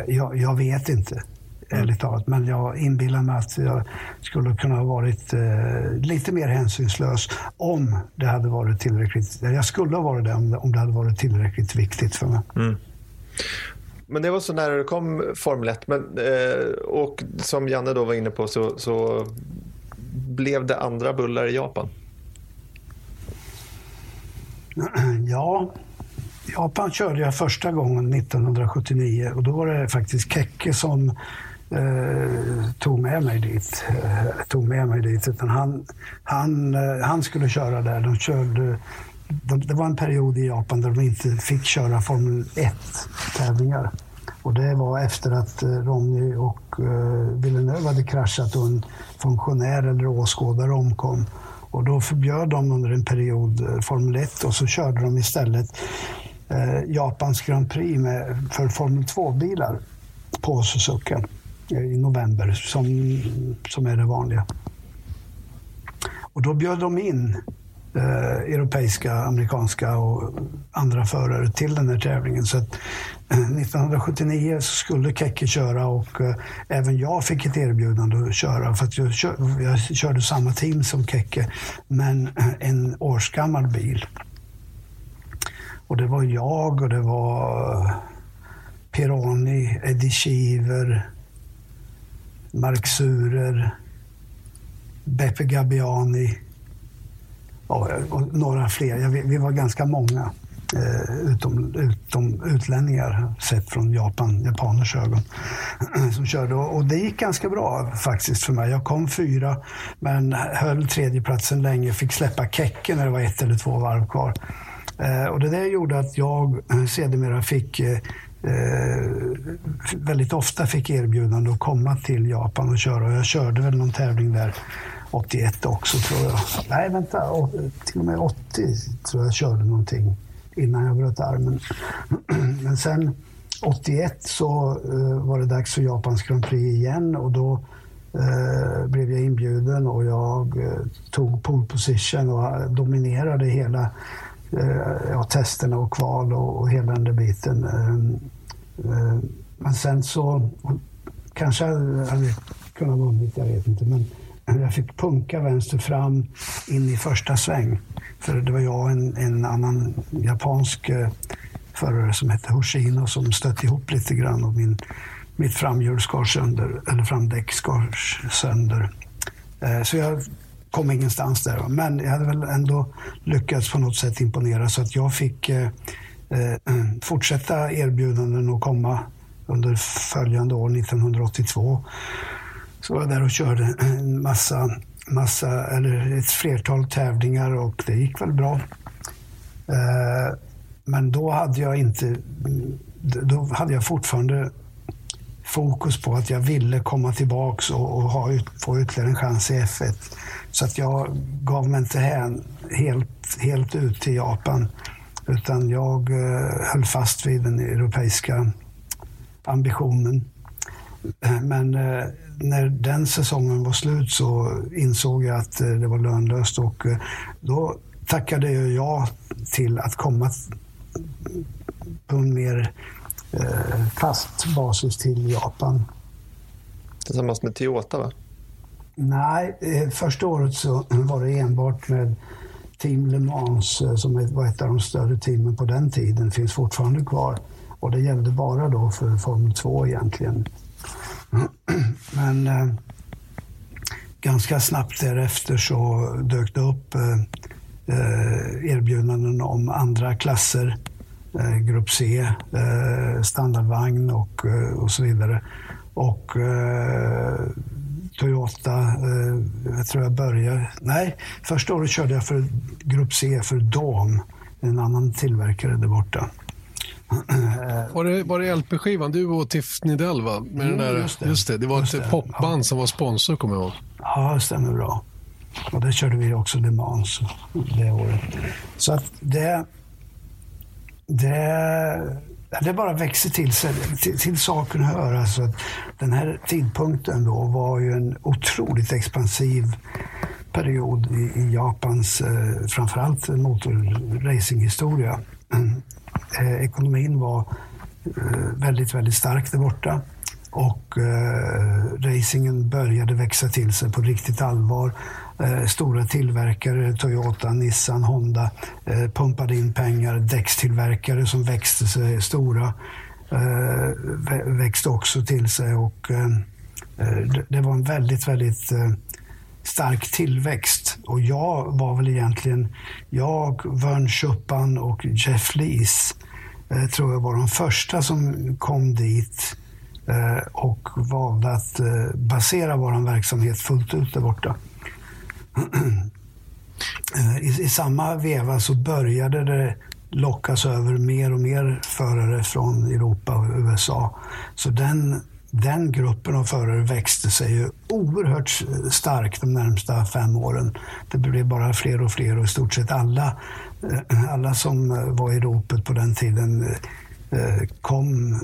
Jag, jag vet inte ärligt talat. Men jag inbillar mig att jag skulle kunna ha varit eh, lite mer hänsynslös om det hade varit tillräckligt. Jag skulle ha varit det om det, hade varit tillräckligt viktigt för mig. Mm. Men det var så nära det kom Formel 1. Men, eh, och som Janne då var inne på så, så blev det andra bullar i Japan. Ja, Japan körde jag första gången 1979 och då var det faktiskt Kekke som eh, tog med mig dit. Eh, tog med mig dit. Utan han, han, eh, han skulle köra där. De körde, de, det var en period i Japan där de inte fick köra Formel 1-tävlingar. Och det var efter att eh, Ronny och eh, Villeneuve hade kraschat och en funktionär eller åskådare omkom. Och då förbjöd de under en period eh, Formel 1 och så körde de istället eh, Japans Grand Prix med, för Formel 2-bilar på Suzuken. Eh, i november som, som är det vanliga. Och då bjöd de in eh, europeiska, amerikanska och andra förare till den här tävlingen. Så att, eh, 1979 så skulle Kekke köra och eh, även jag fick ett erbjudande att köra för att jag, kör, jag körde samma team som Kekke men eh, en årsgammal bil. Och det var jag och det var eh, Pironi, Eddie Shiver, Mark Surer, Beppe Gabbiani och, några fler. Ja, vi, vi, var ganska många, eh, utom, utom utlänningar sett från Japan, japaners ögon, som körde. Och, och, det gick ganska bra faktiskt för mig. Jag kom fyra, men höll tredjeplatsen länge. Fick släppa Kekke när det var ett eller två varv kvar. Eh, och det där gjorde att jag eh, sedermera fick eh, Eh, väldigt ofta fick erbjudande att komma till Japan och köra. Och jag körde väl någon tävling där 81 också tror jag. Nej, vänta. Till och med 80 tror jag körde någonting innan jag bröt armen. Men sen 81 så eh, var det dags för Japans Grand Prix igen och då eh, blev jag inbjuden och jag tog pole position och dominerade hela Eh, ja, testerna och kval och, och hela den där biten. Eh, eh, men sen så kanske jag hade kunnat vunnit, jag vet inte. Men jag fick punka vänster fram in i första sväng. För det var jag och en, en annan japansk förare som hette Hoshino som stötte ihop lite grann och min, mitt framhjul skar sönder, eller framdäck skars sönder. Så jag kom ingenstans där. Men jag hade väl ändå lyckats på något sätt imponera så att jag fick eh, eh fortsätta erbjudanden och komma under följande år, 1982. Så var jag där och körde en massa, massa eller ett flertal tävlingar och det gick väl bra. Eh, men då hade jag inte, då hade jag fortfarande fokus på att jag ville komma tillbaks och, och ha få ytterligare en chans i F1. Så att jag gav mig inte hän helt, helt ut till Japan. Utan jag eh, höll fast vid den europeiska ambitionen. Men eh, när den säsongen var slut så insåg jag att eh, det var lönlöst och eh, då tackade jag ja till att komma på en mer eh, fast basis till Japan. Tillsammans med Toyota va? Nej, eh, första året så var det enbart med Team Le Mans eh, som var ett av de större teamen på den tiden. finns fortfarande kvar. Och det gällde bara då för Formel 2 egentligen. Men eh, ganska snabbt därefter så dök det upp eh, eh, erbjudanden om andra klasser. Eh, grupp C, eh, standardvagn och, och så vidare. Och Toyota, jag tror jag började... Nej, första året körde jag för Grupp C för Dom, en annan tillverkare där borta. Var det, var det LP-skivan, du och Tiff Nidell va? Med mm, den där, just, det. just det. Det var just ett det. popband ja. som var sponsor kommer jag ihåg. Ja, det stämmer bra. Och där körde vi också Le Mans det året. Så att det... Det, det bara växer till sig. Till, till saken hör alltså att den här tidpunkten då var ju en otroligt expansiv period i, i Japans eh, framförallt motorracinghistoria. Eh, ekonomin var eh, väldigt, väldigt stark där borta. Och eh, racingen började växa till sig på riktigt allvar. Eh, stora tillverkare, Toyota, Nissan, Honda, eh, pumpade in pengar. Däckstillverkare som växte sig stora eh, växte också till sig. Och, eh, eh, det, det var en väldigt, väldigt eh, stark tillväxt. Och jag var väl egentligen, jag, Vern Schuppan och Jeff Lees eh, tror jag var de första som kom dit och valde att basera vår verksamhet fullt ut där borta. Eh, I, I, samma veva så började det lockas över mer och mer förare från Europa och USA. Så den den gruppen av förare växte sig ju oerhört starkt de närmsta fem åren. Det blev bara fler och fler och i stort sett alla, eh, alla som var i ropet på den tiden eh, kom,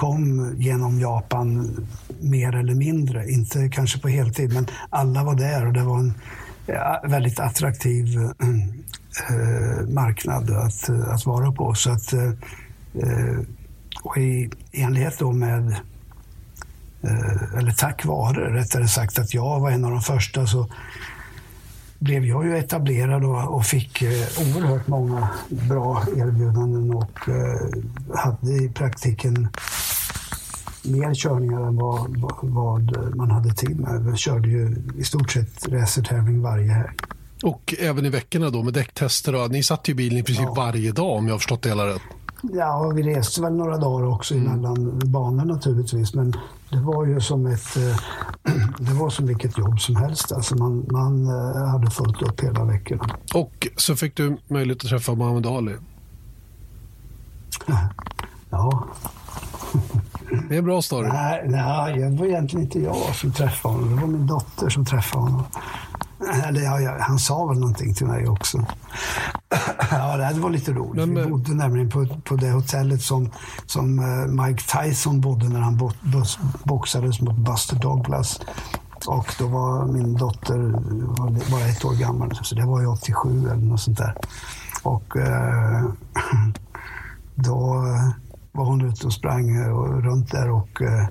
kom genom Japan mer eller mindre. Inte kanske på heltid, men alla var där och det var en väldigt attraktiv eh, marknad att, att vara på. Så att eh, och i enlighet då med, eh, eller tack vare rättare sagt, att jag var en av de första så blev jag ju etablerad och, fick eh, oerhört många bra erbjudanden och eh, hade i praktiken mer körningar än vad, vad man hade tid med. Vi körde ju i stort sett racertävling varje helg. Och även i veckorna då med däcktester. Ni satt ju i bilen i princip ja. varje dag om jag har förstått det hela rätt. Ja, vi reste väl några dagar också mm. emellan banor naturligtvis. Men det var ju som ett... Eh, det var som vilket jobb som helst. Alltså man, man eh, hade fullt upp hela veckorna. Och så fick du möjlighet att träffa Muhammad Ali. Ja. Det är en bra story. Nej, nej, det var egentligen inte jag som träffade honom. Det var min dotter som träffade honom. Eller han sa väl någonting till mig också. ja, det var lite roligt. Men, Vi bodde nämligen på, på det hotellet som, som eh, Mike Tyson bodde när han bo, boxades mot Buster Douglas. Och då var min dotter var bara ett år gammal, så det var ju 87 eller något sånt där. Och eh, då var hon ute och sprang eh, runt där och eh,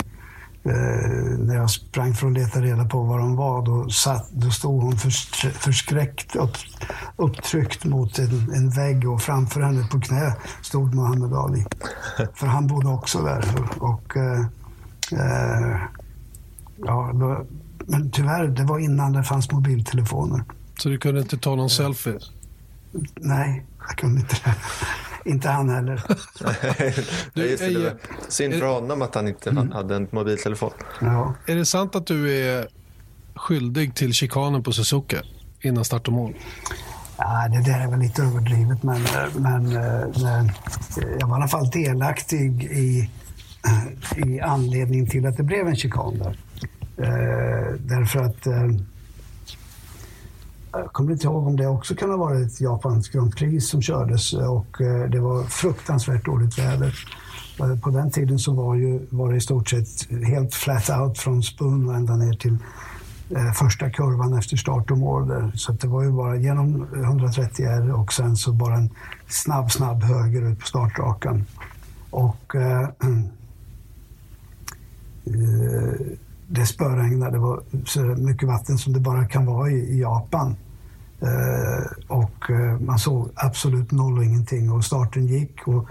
Eh, när jag sprang för att leta reda på var de var, då, satt, då stod hon förskräckt upp, upptryckt mot en, en vägg och framför henne på knä stod Muhammad Ali. För han bodde också där. Och, eh, eh, ja, då, men tyvärr, det var innan det fanns mobiltelefoner. Så du kunde inte ta någon selfie? Nej, jag kunde inte det. Inte han heller. du, Just det, det synd för honom att han inte mm. hade en mobiltelefon. Ja. Är det sant att du är skyldig till chikanen på Suzuka innan start och mål? Ja, det där är väl lite överdrivet, men, men, men jag var i alla fall delaktig i, i anledningen till att det blev en chikan där. Eh, därför att eh, jag kommer inte ihåg om det också kan ha varit Japans Grand Prix som kördes eh, och eh, det var fruktansvärt dåligt väder. På den tiden så var, ju, var det i stort sett helt flat out från spun och ända ner till första kurvan efter start och mål. Där. Så det var ju bara genom 130 R och sen så bara en snabb, snabb höger ut på startrakan. Och eh, eh, det spöregnade. Det var så mycket vatten som det bara kan vara i, i Japan. Eh, och eh, man såg absolut noll och ingenting och starten gick. Och,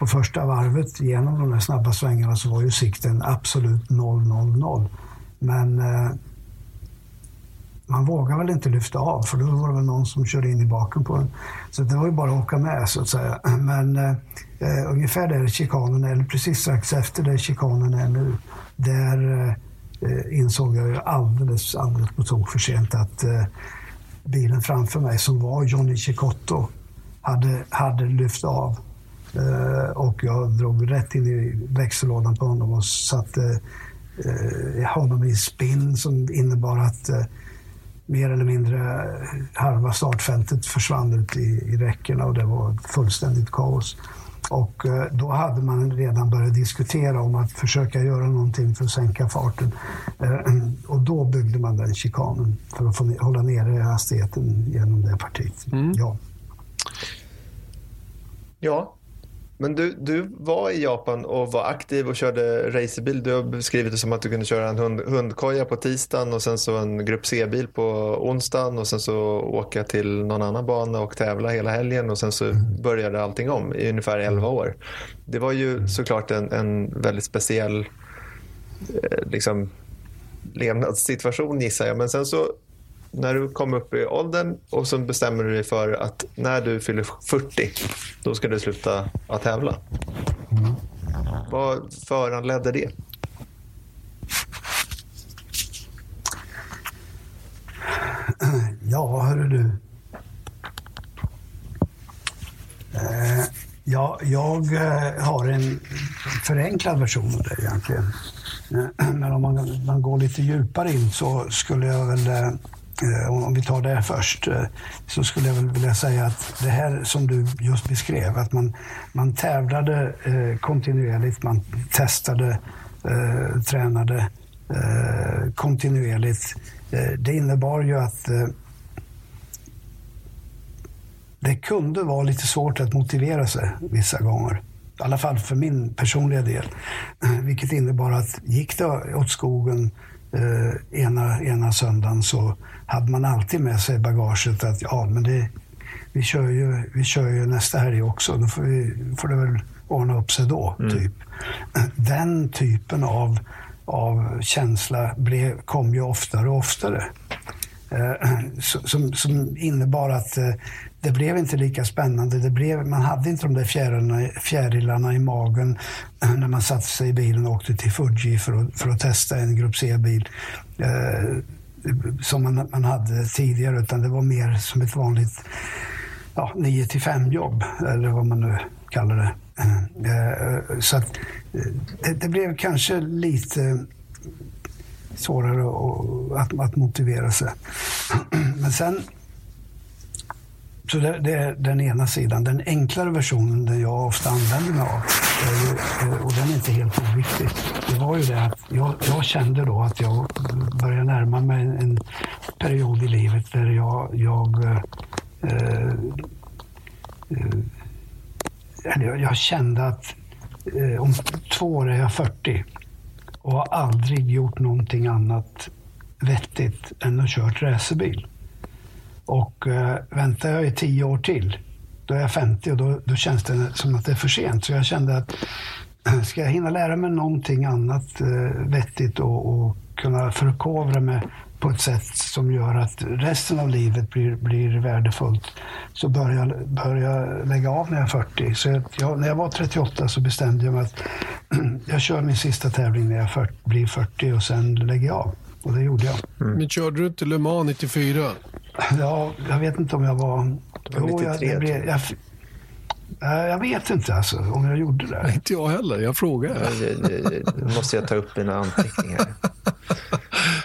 på första varvet genom de där snabba svängarna så var ju sikten absolut noll, noll, noll. Men eh, man vågar väl inte lyfta av för då var det väl någon som körde in i baken på en. Så det var ju bara att åka med så att säga. Men eh, eh, ungefär där chikanen, eller precis strax efter där chikanen är nu, där eh, Eh, insåg jag ju alldeles, alldeles på tok för sent att eh, bilen framför mig som var Johnny Cicotto hade, hade lyft av. Eh, och jag drog rätt in i växellådan på honom och satte eh, honom i spinn som innebar att eh, mer eller mindre eh, halva startfältet försvann ut i, i räckena och det var fullständigt kaos. Och eh, då hade man redan börjat diskutera om att försöka göra någonting för att sänka farten. Eh, och då byggde man den chikanen för att få hålla nere hastigheten genom det partiet. Mm. Ja. Ja, men du, du var i Japan och var aktiv och körde racerbil. Du har beskrivit det som att du kunde köra en hund, hundkoja på tisdagen och sen så en grupp C-bil på onsdagen och sen så åka till någon annan bana och tävla hela helgen och sen så mm. började allting om i ungefär 11 år. Det var ju mm. såklart en, en väldigt speciell eh, liksom, levnadssituation gissar jag. Men sen så när du kom upp i åldern och så bestämmer du dig för att när du fyller 40, då ska du sluta att tävla. Mm. Vad föranledde det? Ja, hörru du. Eh, ja, jag eh, har en förenklad version av det egentligen. Eh, Men om man, man går lite djupare in så skulle jag väl eh, Eh, om vi tar det först, eh, så skulle jag väl vilja säga att det här som du just beskrev, att man, man tävlade eh, kontinuerligt, man testade, tränade kontinuerligt. Det innebar ju att det kunde vara lite svårt att motivera sig vissa gånger. I alla fall för min personliga del. Vilket innebar att gick det åt skogen eh, ena, ena söndagen så hade man alltid med sig bagaget att ja, men det, vi, kör ju, vi kör ju nästa helg också. Då får, vi, får det väl ordna upp sig då. Mm. typ. Den typen av, av känsla blev, kom ju oftare och oftare. Eh, som, som innebar att eh, det blev inte lika spännande. Det blev, man hade inte de där fjärilarna, fjärilarna i magen när man satte sig i bilen och åkte till Fuji för att, för att testa en Grupp C-bil. Eh, som man, man hade tidigare, utan det var mer som ett vanligt ja, 9 till 5 jobb, eller vad man nu kallar det. Eh, så att, eh, det, det, blev kanske lite svårare att, att motivera sig. Men sen så det, det, är den ena sidan. Den enklare versionen, den jag ofta använder mig av, ju, eh, och den är inte helt oviktig, det var ju det att jag, jag kände då att jag började närma mig en period i livet där jag, jag eh, eh, eh jag kände att eh, om två år är jag 40 och har aldrig gjort någonting annat vettigt än att kört racerbil. Och eh, väntar jag i tio år till, då är jag 50 och då, då känns det som att det är för sent. Så jag kände att ska jag hinna lära mig någonting annat eh, vettigt och, och kunna förkovra mig på ett sätt som gör att resten av livet blir, blir värdefullt så börjar jag, börjar jag lägga av när jag är 40. Så jag, när jag var 38 så bestämde jag mig att jag kör min sista tävling när jag 40, blir 40 och sen lägger jag av. Och det gjorde jag. Mm. Men körde du inte Le Mans 94? Ja, jag vet inte om jag var... Jo, jag, jag, blev, jag, jag vet inte alltså, om jag gjorde det. Inte jag heller, jag frågar. Nu måste jag ta upp mina anteckningar.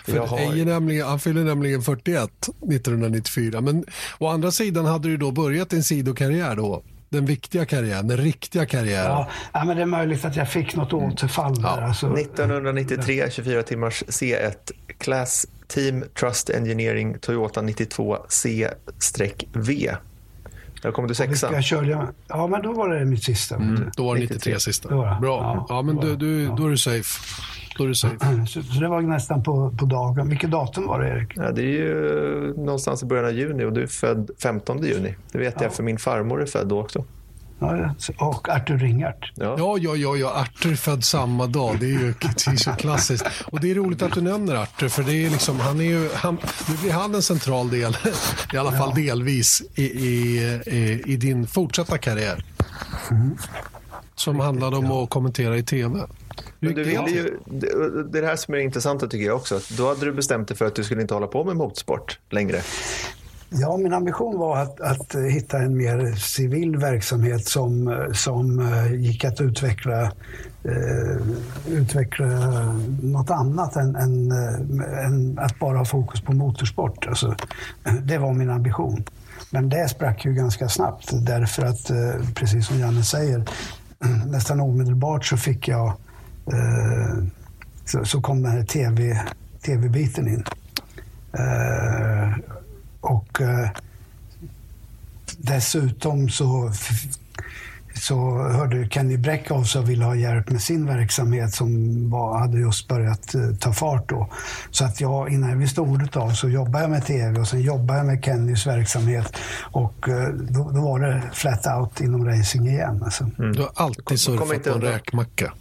För har... nämligen, han fyller nämligen 41 1994. Men å andra sidan hade du då börjat en sidokarriär då? Den viktiga karriären, den riktiga karriären. Ja, ja men det är möjligt att jag fick något återfall där. Alltså. 1993, 24 timmars C1 Class Team Trust Engineering Toyota 92 C-V. Där kom du sexa. Jag körde, ja, men då var det mitt sista. Mm, då var det 93, 93 sista. Bra. Ja, ja men du, du, då är du safe. Då är du safe. Så, så, det var nästan på, på dagen. Vilket datum var det, Erik? Ja, det är ju någonstans i början av juni och du är född 15 juni. Det vet ja. jag, för min farmor är född då också. Ja, och Artur Ringart. Ja. ja, ja, ja, ja. Artur är född samma dag. Det är ju det är så klassiskt. Och det är roligt att du nämner Artur, för det är liksom, han är ju, han, nu blir han en central del, i alla fall ja. delvis, i, i, i, i, din fortsatta karriär. Mm. Som handlade om att kommentera i tv. Men du ville ju, det är det här som är intressant tycker jag också. Då hade du bestämt dig för att du skulle inte hålla på med motorsport längre. Ja, min ambition var att, att hitta en mer civil verksamhet som, som eh, gick att utveckla, eh, utveckla något annat än, än, eh, än, att bara ha fokus på motorsport. Alltså, det var min ambition. Men det sprack ju ganska snabbt därför att, eh, precis som Janne säger, nästan omedelbart så fick jag eh, så, så, kom den här TV, tv-biten in. Eh, och eh, dessutom så, så hörde Kenny Bräck av sig och ville ha hjälp med sin verksamhet som var, hade just börjat eh, ta fart då. Så att jag, innan jag visste ordet av så jobbade jag med tv och sen jobbade jag med Kennys verksamhet och eh, då, då var det flat out inom racing igen. Alltså. Mm. Du har alltid surfat på en räkmacka.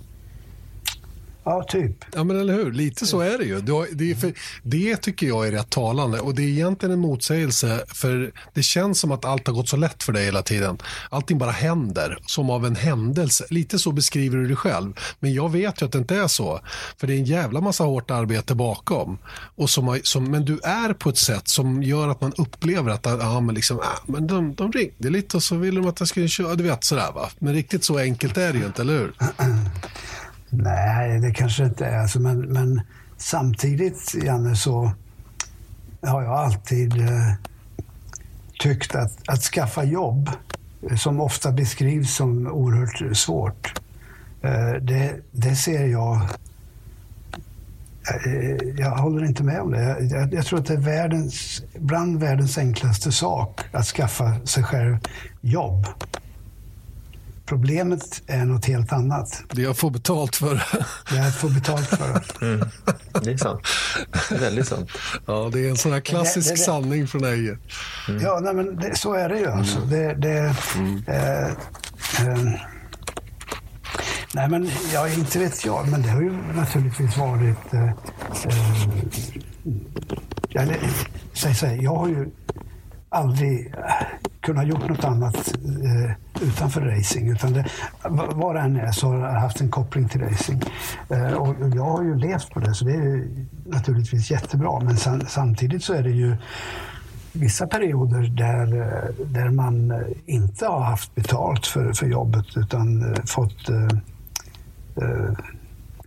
Ja, typ. Ja, men eller hur? Lite så är det ju. Det, för, det tycker jag är rätt talande och det är egentligen en motsägelse för det känns som att allt har gått så lätt för dig hela tiden. Allting bara händer som av en händelse. Lite så beskriver du det själv. Men jag vet ju att det inte är så. För det är en jävla massa hårt arbete bakom. Och som, som, men du är på ett sätt som gör att man upplever att ja, men liksom, ah, men de, de ringde lite och så ville de att jag skulle köra. Du vet sådär va. Men riktigt så enkelt är det ju inte, eller hur? Nej, det kanske inte är. Alltså, men, men samtidigt, Janne, så har jag alltid eh, tyckt att, att skaffa jobb, eh, som ofta beskrivs som oerhört svårt, eh, det, det ser jag eh, jag håller inte med om det. Jag, jag, tror att det är världens, bland världens enklaste sak att skaffa sig själv jobb. Problemet är något helt annat. Det jag får betalt för. Det jag får betalt för. Mm. Det är sant. Det är väldigt sant. Ja, det är en sån här klassisk det, det, det, sanning från Eje. Mm. Ja, nej, men så är det ju. Alltså. Mm. Det, det mm. eh, eh, nej, men ja, inte vet jag, men det har ju naturligtvis varit... Eh, eh eller, säg, säg, jag har ju aldrig kunnat gjort något annat eh, utanför racing. Utan det, var det än är så har jag haft en koppling till racing. Eh, och jag har ju levt på det, så det är naturligtvis jättebra. Men sam, samtidigt så är det ju vissa perioder där, eh, där man inte har haft betalt för, för jobbet utan eh, fått eh, eh,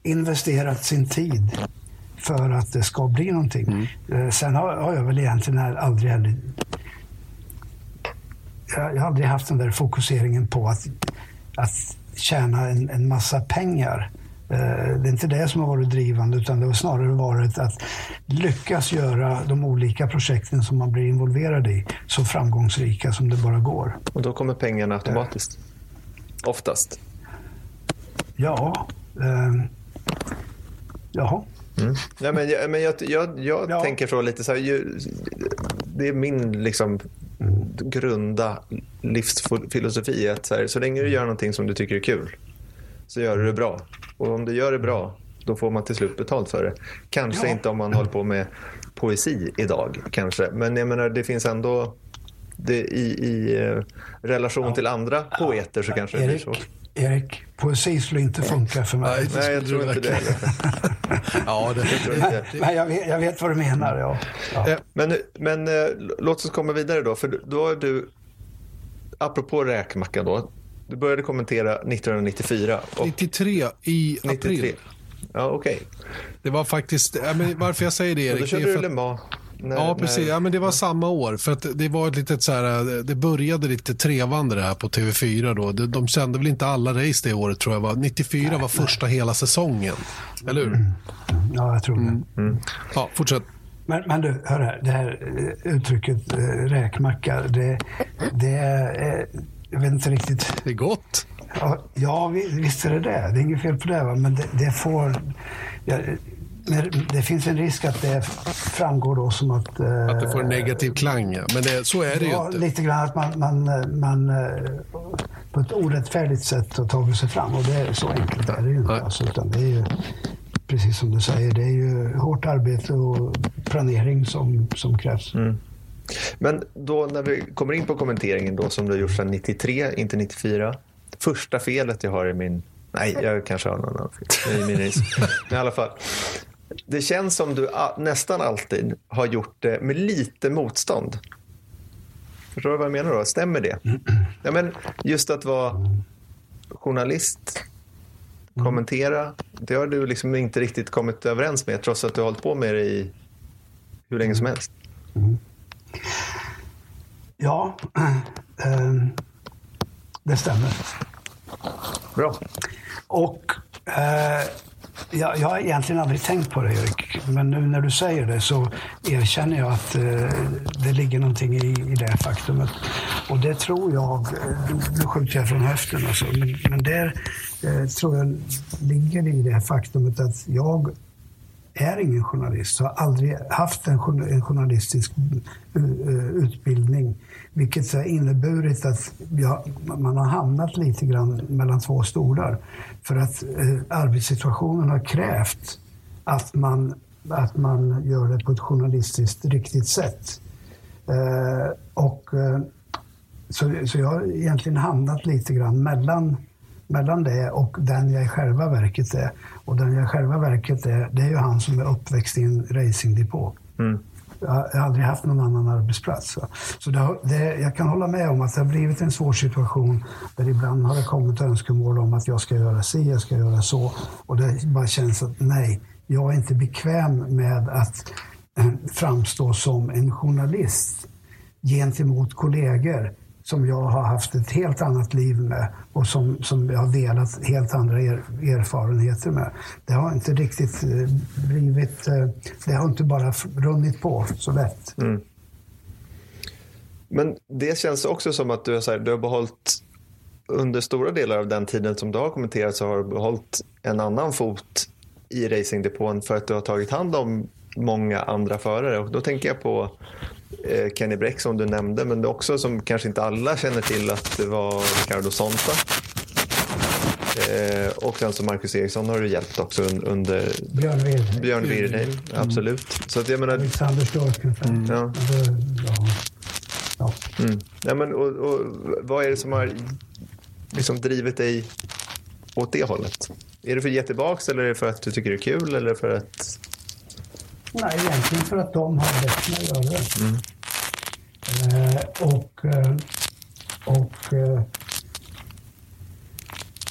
investerat sin tid för att det ska bli någonting. Mm. Sen har, har, jag väl egentligen aldrig heller jag har aldrig haft den där fokuseringen på att, att tjäna en, en massa pengar. Eh, det är inte det som har varit drivande utan det har snarare varit att lyckas göra de olika projekten som man blir involverad i så framgångsrika som det bara går. Och då kommer pengarna automatiskt? Oftast? Ja. Eh, jaha. Mm. Ja, men jag, men jag, jag, jag ja. tänker så lite så här, ju, det är min liksom grunda livsfilosofi att så, här, så länge du gör någonting som du tycker är kul så gör du det bra. Och om du gör det bra då får man till slut betalt för det. Kanske ja. inte om man håller på med poesi idag, kanske. Men jag menar, det finns ändå... Det, i, I eh, relation ja. till andra poeter så kanske Erik, det blir så. Erik, poesi skulle inte funka för mig. Nej, Nej jag tror inte det ja, det, jag tror inte. Men jag vet, jag vet vad du menar. Ja. ja. Eh, men, men eh, låt oss komma vidare då. För då är du, apropå räkmacka då. Du började kommentera 1994. Och 93 i 93. april. Ja, okej. Okay. Det var faktiskt, varför jag säger det Erik. då körde du för... Le Mans. När, ja, precis. När... Ja, men det var samma år. För att det var ett litet så här, det började lite trevande det här på TV4 då. De, de sände väl inte alla race det året tror jag. Var. 94 nej, var första nej. hela säsongen. Eller hur? Mm. Ja, jag tror det. Mm. Mm. Ja, fortsätt. Men, men du, hör här. Det här eh, uttrycket äh, räkmacka, det, det är... Äh, jag vet inte riktigt. Det är gott. Ja, ja visst är det det. Det är inget fel på det. Va? Men det, det får... Ja, det finns en risk att det framgår då som att... Eh, att det får en negativ klang, ja. Men det, så är det ja, ju inte. Lite grann att man, man, man eh, på ett orättfärdigt sätt har tagit sig fram. Och det är så enkelt är det ju inte. Alltså, utan det är ju, precis som du säger, det är ju hårt arbete och planering som, som krävs. Mm. Men då när vi kommer in på kommenteringen då som du har gjort sedan 93, inte 94. Första felet jag har i min Nej, jag kanske har någon annan fel i min is. Men i alla fall det känns som du nästan alltid har gjort det med lite motstånd. Förstår du vad jag menar då? Stämmer det? Ja, men just att vara journalist, kommentera, det har du liksom inte riktigt kommit överens med trots att du har hållit på med det i hur länge som helst. Ja, äh, det stämmer. Bra. Och äh, jag, jag har egentligen aldrig tänkt på det, Erik. Men nu när du säger det så erkänner jag att eh, det ligger någonting i, i det faktumet. Och det tror jag, eh, nu skjuter jag från höften alltså, men, men det eh, tror jag ligger i det faktumet att jag är ingen journalist, har aldrig haft en, en journalistisk uh, utbildning. Vilket har inneburit att ja, man har hamnat lite grann mellan två stolar. För att eh, arbetssituationen har krävt att man, att man gör det på ett journalistiskt riktigt sätt. Eh, och, eh, så, så jag har egentligen hamnat lite grann mellan mellan det och den jag i själva verket är. Och den jag i själva verket är, det är ju han som är uppväxt i en racingdepå. Mm. Jag har aldrig haft någon annan arbetsplats. Så, så det, det, jag kan hålla med om att det har blivit en svår situation där ibland har det kommit önskemål om att jag ska göra si, jag ska göra så. Och det bara känns att nej, jag är inte bekväm med att eh, framstå som en journalist gentemot kollegor som jag har haft ett helt annat liv med och som, som jag har delat helt andra er, erfarenheter med. Det har inte riktigt eh, blivit... Eh, det har inte bara runnit på så lätt. Mm. Men det känns också som att du har, så här, du har behållit under stora delar av den tiden som du har kommenterat så har du behållit en annan fot i racingdepån för att du har tagit hand om många andra förare. Och då tänker jag på Kenny Bräck som du nämnde, men det också som kanske inte alla känner till att det var Ricardo Sonta. Eh, och sen så Marcus Eriksson har du hjälpt också under Björn Wirdheim. Björn Wirdheim, mm. absolut. Så att jag menar... Alexander Stork. Mm. Ja. Ja. Mm. ja men, och, och, vad är det som har liksom drivit dig åt det hållet? Är det för att ge tillbaka eller är det för att du tycker det är kul eller för att Nej, egentligen för att de har bett mig göra det. Mm. Eh, och eh, och eh,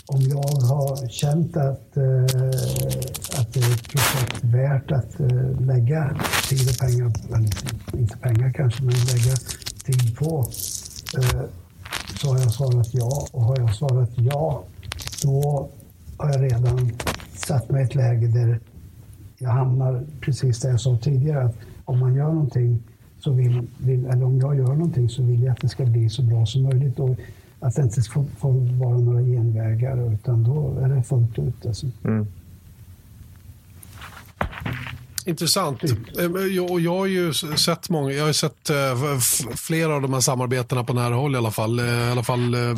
om jag har känt att, eh, att det är ett projekt värt att eh, lägga tid och pengar, eller inte pengar kanske, men lägga tid på, eh, så har jag svarat ja. Och har jag svarat ja, då har jag redan satt mig i ett läge där jag hamnar precis där jag sa tidigare. Att om man gör någonting så vill, vill, eller om jag gör någonting så vill jag att det ska bli så bra som möjligt. Och att det inte får, får vara några genvägar utan då är det fullt ut. Alltså. Mm. Intressant. Eh, jag, jag har ju sett många, jag har sett flera av de här samarbetena på nära håll i alla fall. Eh, I alla fall eh,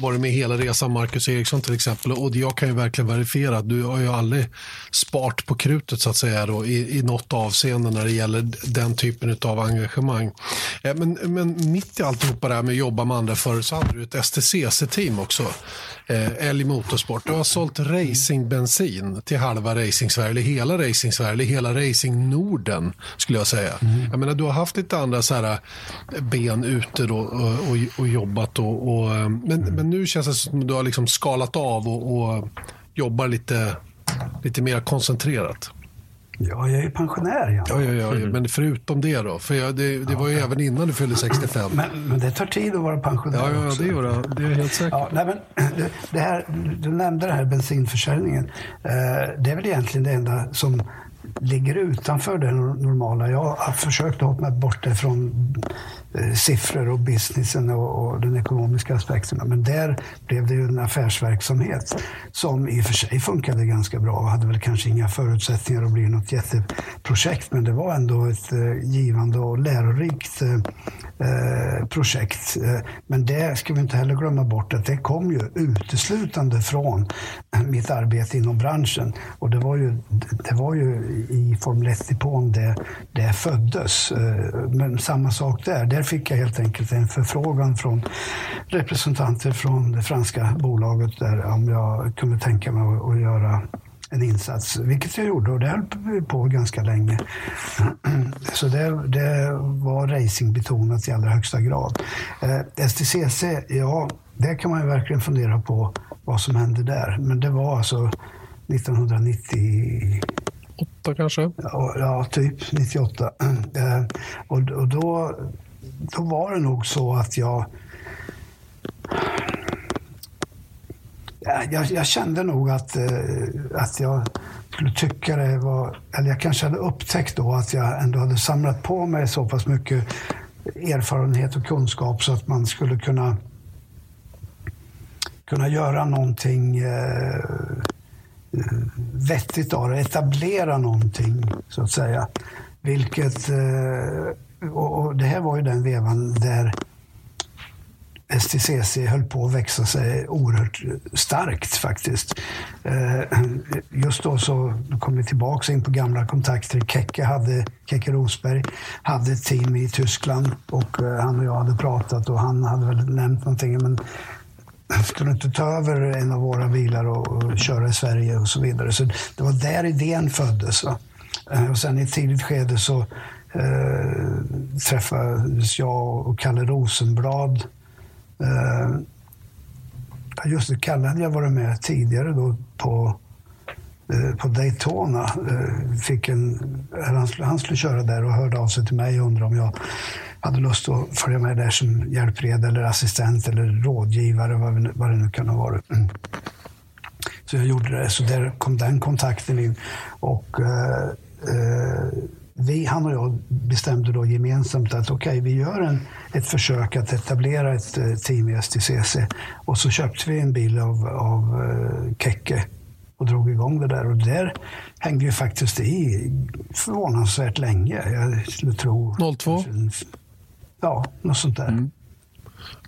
varit med hela resan, Marcus Eriksson till exempel. Och jag kan ju verkligen verifiera att du har ju aldrig spart på krutet så att säga då, i, i något avseende när det gäller den typen av engagemang. Men, men mitt i alltihopa det här med att jobba med andra företag så hade du ett STCC-team också Älg Motorsport. Du har sålt racingbensin till halva Racing-Sverige, eller hela Racing-Sverige, eller hela Racing Norden skulle jag säga. Mm. Jag menar, du har haft lite andra så här, eh, ben ute då, och, och, och jobbat. Och, och, eh, men, men nu känns det som att du har liksom skalat av och, jobbar lite, lite mer koncentrerat. Ja, jag är pensionär. Ja, ja, ja, ja. Mm. men förutom det då? För jag, det, det var ju ja. även innan du fyllde 65. Men, men, det tar tid att vara pensionär Ja, ja också. det gör det. Det är helt säkert. Ja, nej, men, det här, du nämnde det här bensinförsäljningen. Eh, det är väl egentligen det enda som ligger utanför det normala. Jag har försökt hålla mig borta från eh, siffror och businessen och, och den ekonomiska aspekten. Men där blev det ju en affärsverksamhet som i och för sig funkade ganska bra och hade väl kanske inga förutsättningar att bli något jätteprojekt. Men det var ändå ett eh, givande och lärorikt eh, eh projekt. Eh, men det ska vi inte heller glömma bort att det kom ju uteslutande från mitt arbete inom branschen. Och det var ju, det var ju i Formel 1-depån det, det föddes. Eh, men samma sak där där fick jag helt enkelt en förfrågan från representanter från det franska bolaget där om jag kunde tänka mig att göra en insats, vilket jag gjorde och det höll på ganska länge. Så det, det var racingbetonat i allra högsta grad. Eh, STCC, ja, det kan man ju verkligen fundera på vad som hände där. Men det var alltså 1990 Åtta kanske? Ja, ja, typ 98. Eh, och, och då då var det nog så att jag... Eh, jag, jag kände nog att, eh, att jag skulle tycka det var... Eller jag kanske hade upptäckt då att jag ändå hade samlat på mig så pass mycket erfarenhet och kunskap så att man skulle kunna kunna göra någonting eh, Eh, vettigt av det, etablera någonting så att säga. Vilket eh, och, det här var ju den vevan där STCC höll på att växa sig oerhört starkt faktiskt. Eh, just då så kom vi tillbaka in på gamla kontakter. Keke, hade, Keke Rosberg hade ett team i Tyskland och han och jag hade pratat och han hade väl nämnt någonting. Men skulle inte ta över en av våra bilar och, och köra i Sverige och så vidare. Så det var där idén föddes. Va? Eh, och sen i ett tidigt skede så eh, träffades jag och Kalle Rosenblad. Eh, just det, Kalle hade jag varit med tidigare då på, eh, på Daytona. Eh, fick en, han, han skulle köra där och hörde av sig till mig och undrade om jag hade lust att följa med där som hjälpred eller assistent eller rådgivare, vad, det nu kan ha varit. Mm. Så jag gjorde det. Så där kom den kontakten in. Och eh, eh, vi, han och jag bestämde då gemensamt att okej, okay, vi gör en, ett försök att etablera ett uh, team i STCC. Och så köpte vi en bil av, av uh, Kekke och drog igång det där. Och där hängde ju faktiskt i förvånansvärt länge. Jag skulle tro... 02? Ja, något sånt där. Mm.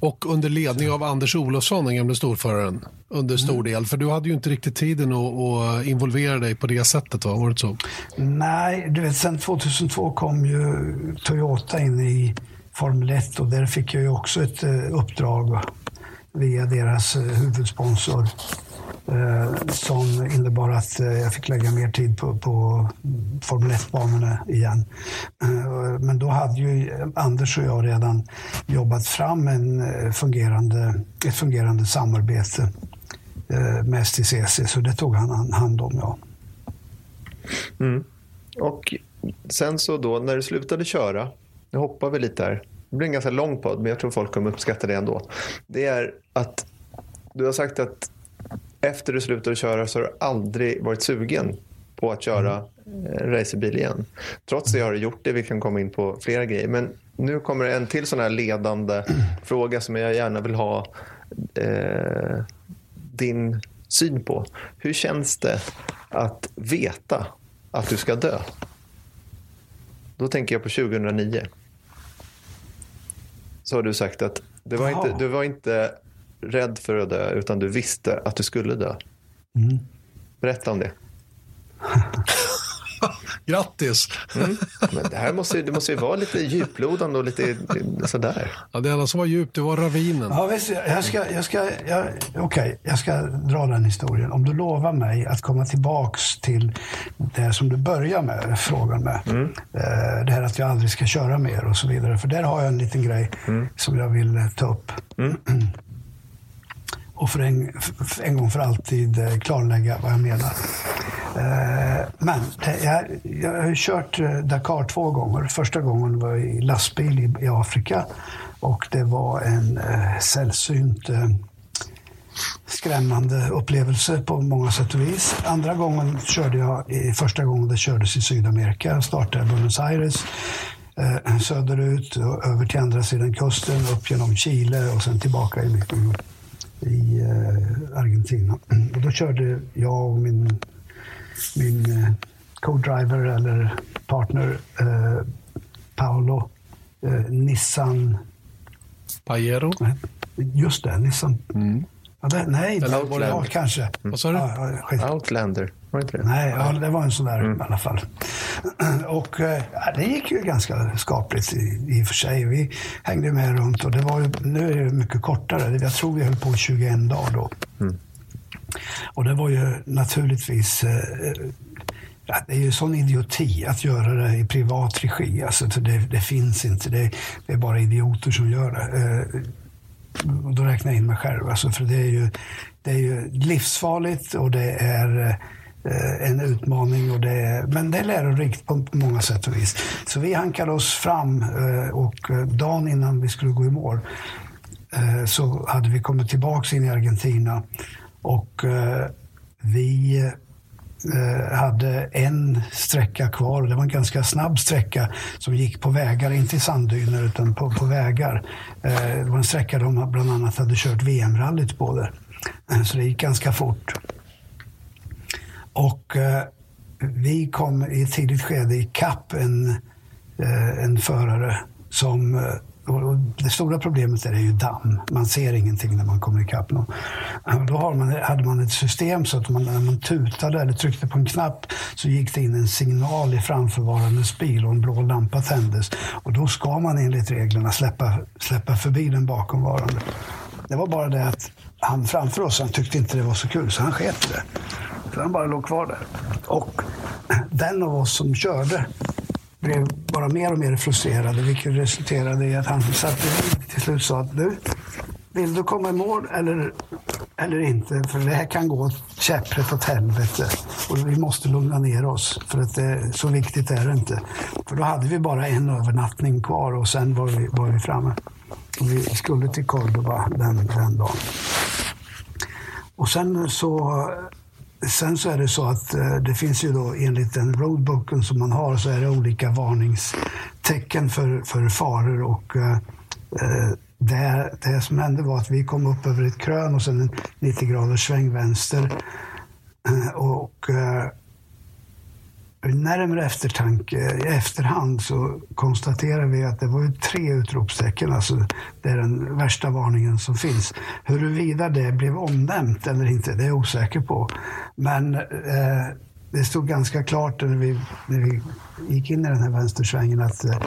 Och under ledning av Anders Olofsson, den gamle storföraren, under stor mm. del. För du hade ju inte riktigt tiden att, att involvera dig på det sättet, va? var det så? Nej, du vet, sen 2002 kom ju Toyota in i Formel 1 och där fick jag ju också ett eh, uppdrag via deras eh, huvudsponsor Eh, som innebar att eh, jag fick lägga mer tid på, på Formel 1-banorna igen. Eh, men då hade ju Anders och jag redan jobbat fram en fungerande, ett fungerande samarbete med STCC, så det tog han hand om. Ja. Mm. Och sen så då när du slutade köra, nu hoppar vi lite här, det blir en ganska lång podd men jag tror folk kommer uppskatta det ändå. Det är att du har sagt att efter du slutade köra så har du aldrig varit sugen på att köra mm. racerbil igen. Trots det har du gjort det. Vi kan komma in på flera grejer. Men nu kommer en till sån här ledande fråga som jag gärna vill ha eh, din syn på. Hur känns det att veta att du ska dö? Då tänker jag på 2009. Så har du sagt att du var, inte, du var inte rädd för att dö, utan du visste att du skulle dö. Mm. Berätta om det. Grattis! Mm. Men det här måste, det måste ju vara lite djuplodande och lite sådär. Ja, det enda som var djupt, det var ravinen. Ja, visst, jag ska, jag ska, jag, okay, jag ska dra den historien. Om du lovar mig att komma tillbaks till det som du börjar med, frågan med. Mm. Eh, det här att jag aldrig ska köra mer och så vidare. För där har jag en liten grej mm. som jag vill eh, ta upp. Och för en, för en gång för alltid eh, klarlägga vad jag menar. Eh, men jag, jag har kört eh, Dakar två gånger. Första gången var jag i lastbil i, i Afrika och det var en eh, sällsynt eh, skrämmande upplevelse på många sätt och vis. Andra gången körde jag, första gången det kördes i Sydamerika, jag startade Buenos Aires eh, söderut och över till andra sidan kusten, upp genom Chile och sen tillbaka i, i eh, Argentina. Och då körde jag och min min eh, co-driver eller partner eh, Paolo eh, Nissan... Pajero? Just det, Nissan. Mm. Ja, det, nej, Eller Outlander. Ja, kanske. Mm. Vad sa du? Ja, Outlander, var inte det? Nej, ja, det var en sån där mm. i alla fall. Och ja, det gick ju ganska skapligt i, i och för sig. Vi hängde med runt och det var ju, nu är det mycket kortare. Jag tror vi höll på 21 dagar då. Mm. Och det var ju naturligtvis eh, det är ju sån idioti att göra det i privat regi. Alltså, det, det finns inte. Det, det, är bara idioter som gör det. Eh, och då räknar jag in mig själv. Alltså, för det är, ju, det är ju livsfarligt och det är eh, Eh, en utmaning. Och det men det är lärorikt på många sätt och vis. Så vi hankade oss fram eh, och eh, dagen innan vi skulle gå i mål så hade vi kommit tillbaka in i Argentina och vi hade en sträcka kvar. Det var en ganska snabb sträcka som gick på vägar, inte i sanddyner utan på, på vägar. Det var en sträcka de bland annat hade kört VM-rallyt på där. Så det gick ganska fort. Och eh, vi kom i ett tidigt skede i kapp en, eh, en förare som eh, och det stora problemet är ju damm. Man ser ingenting när man kommer ikapp någon. Då har man, hade man ett system så att man, när man tutade eller tryckte på en knapp så gick det in en signal i framförvarandes bil och en blå lampa tändes. Och då ska man enligt reglerna släppa, släppa förbi den bakomvarande. Det var bara det att han framför oss han tyckte inte det var så kul så han sket det. Så han bara låg kvar där. Och den av oss som körde blev bara mer och mer frustrerade vilket resulterade i att han satte till slut sa att du, vill du komma i mål eller, eller inte? För det här kan gå käpprätt åt helvete. Och vi måste lugna ner oss, för att det, så viktigt är det inte. För då hade vi bara en övernattning kvar och sen var vi, var vi framme. Och vi skulle till Cordoba den, den dagen. Och sen så Sen så är det så att eh, det finns ju då enligt den roadbooken som man har så är det olika varningstecken för, för faror och eh, eh det, det som hände var att vi kom upp över ett krön och sen en 90 graders sväng vänster. Eh, och eh, närmare eftertanke, i efterhand så konstaterar vi att det var ju tre utropstecken. Alltså det är den värsta varningen som finns. Huruvida det blev omnämnt eller inte, det är jag osäker på. Men eh, det stod ganska klart när vi, när vi gick in i den här vänstersvängen att eh,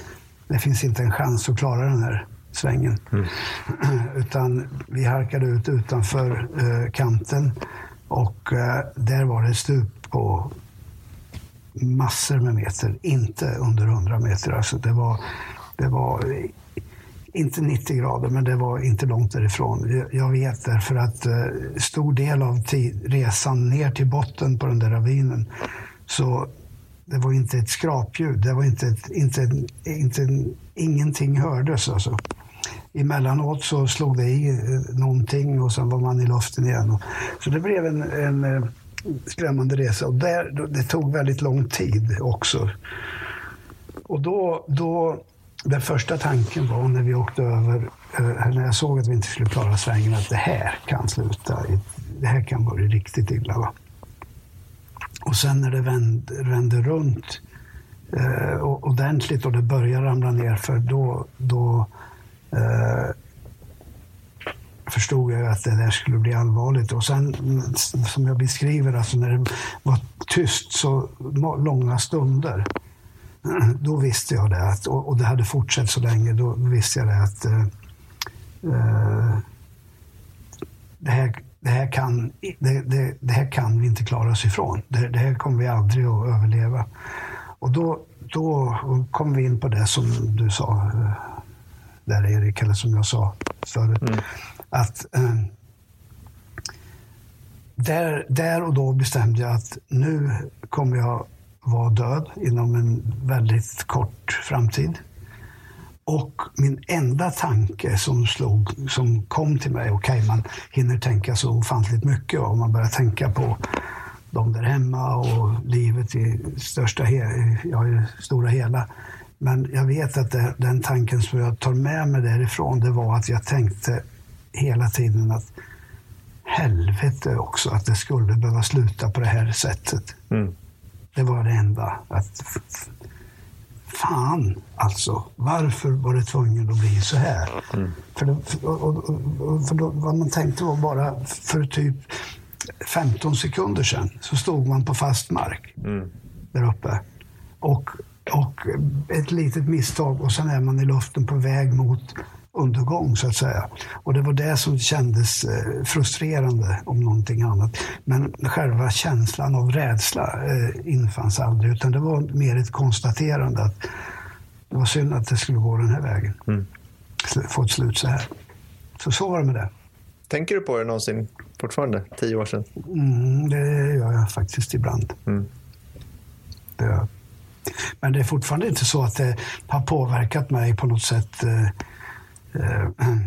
det finns inte en chans att klara den här svängen. Mm. Utan vi harkade ut utanför eh, kanten och eh, där var det stup på massor med meter, inte under 100 meter. Alltså det, var, det var inte 90 grader, men det var inte långt därifrån. Jag vet därför att eh, stor del av resan ner till botten på den där ravinen så det var inte ett skrapljud. Det var inte, ett, inte, inte ingenting hördes. Alltså. Emellanåt så slog det i eh, någonting och sen var man i luften igen. Så det blev en, en eh, skrämmande resa. Och där, det tog väldigt lång tid också. Och då, då, den första tanken var när vi åkte över, eh, när jag såg att vi inte skulle klara svängen, att det här kan sluta. Det här kan bli riktigt illa. Va? Och sen när det vände, vände runt eh, ordentligt och det började ramla ner för då, då eh, förstod jag att det där skulle bli allvarligt. Och sen som jag beskriver, alltså när det var tyst så långa stunder. Då visste jag det. Att, och det hade fortsatt så länge. Då visste jag det att eh, eh, det, här, det, här kan, det, det, det, här kan vi inte klara oss ifrån. Det, det här kommer vi aldrig att överleva. Och då, då kom vi in på det som du sa eh, där Erik, eller som jag sa förut. Mm. Att eh, där, där och då bestämde jag att nu kommer jag vara död inom en väldigt kort framtid. Och min enda tanke som, slog, som kom till mig, okej okay, man hinner tänka så ofantligt mycket om man börjar tänka på de där hemma och livet i största he ja, i stora hela. Men jag vet att det, den tanken som jag tar med mig därifrån, det var att jag tänkte hela tiden att helvete också att det skulle behöva sluta på det här sättet. Mm. Det var det enda. Att, fan alltså, varför var det tvungen att bli så här? Mm. För, det, och, och, för då, vad man tänkte var bara för typ 15 sekunder sedan så stod man på fast mark mm. där uppe. Och, och ett litet misstag och sen är man i luften på väg mot undergång så att säga. Och det var det som kändes eh, frustrerande om någonting annat. Men själva känslan av rädsla eh, infanns aldrig utan det var mer ett konstaterande att det var synd att det skulle gå den här vägen. Mm. Få ett slut så här. Så så var det med det. Tänker du på det någonsin fortfarande, tio år sedan? Mm, det gör jag faktiskt ibland. Mm. Det. Men det är fortfarande inte så att det har påverkat mig på något sätt Eh, Eh,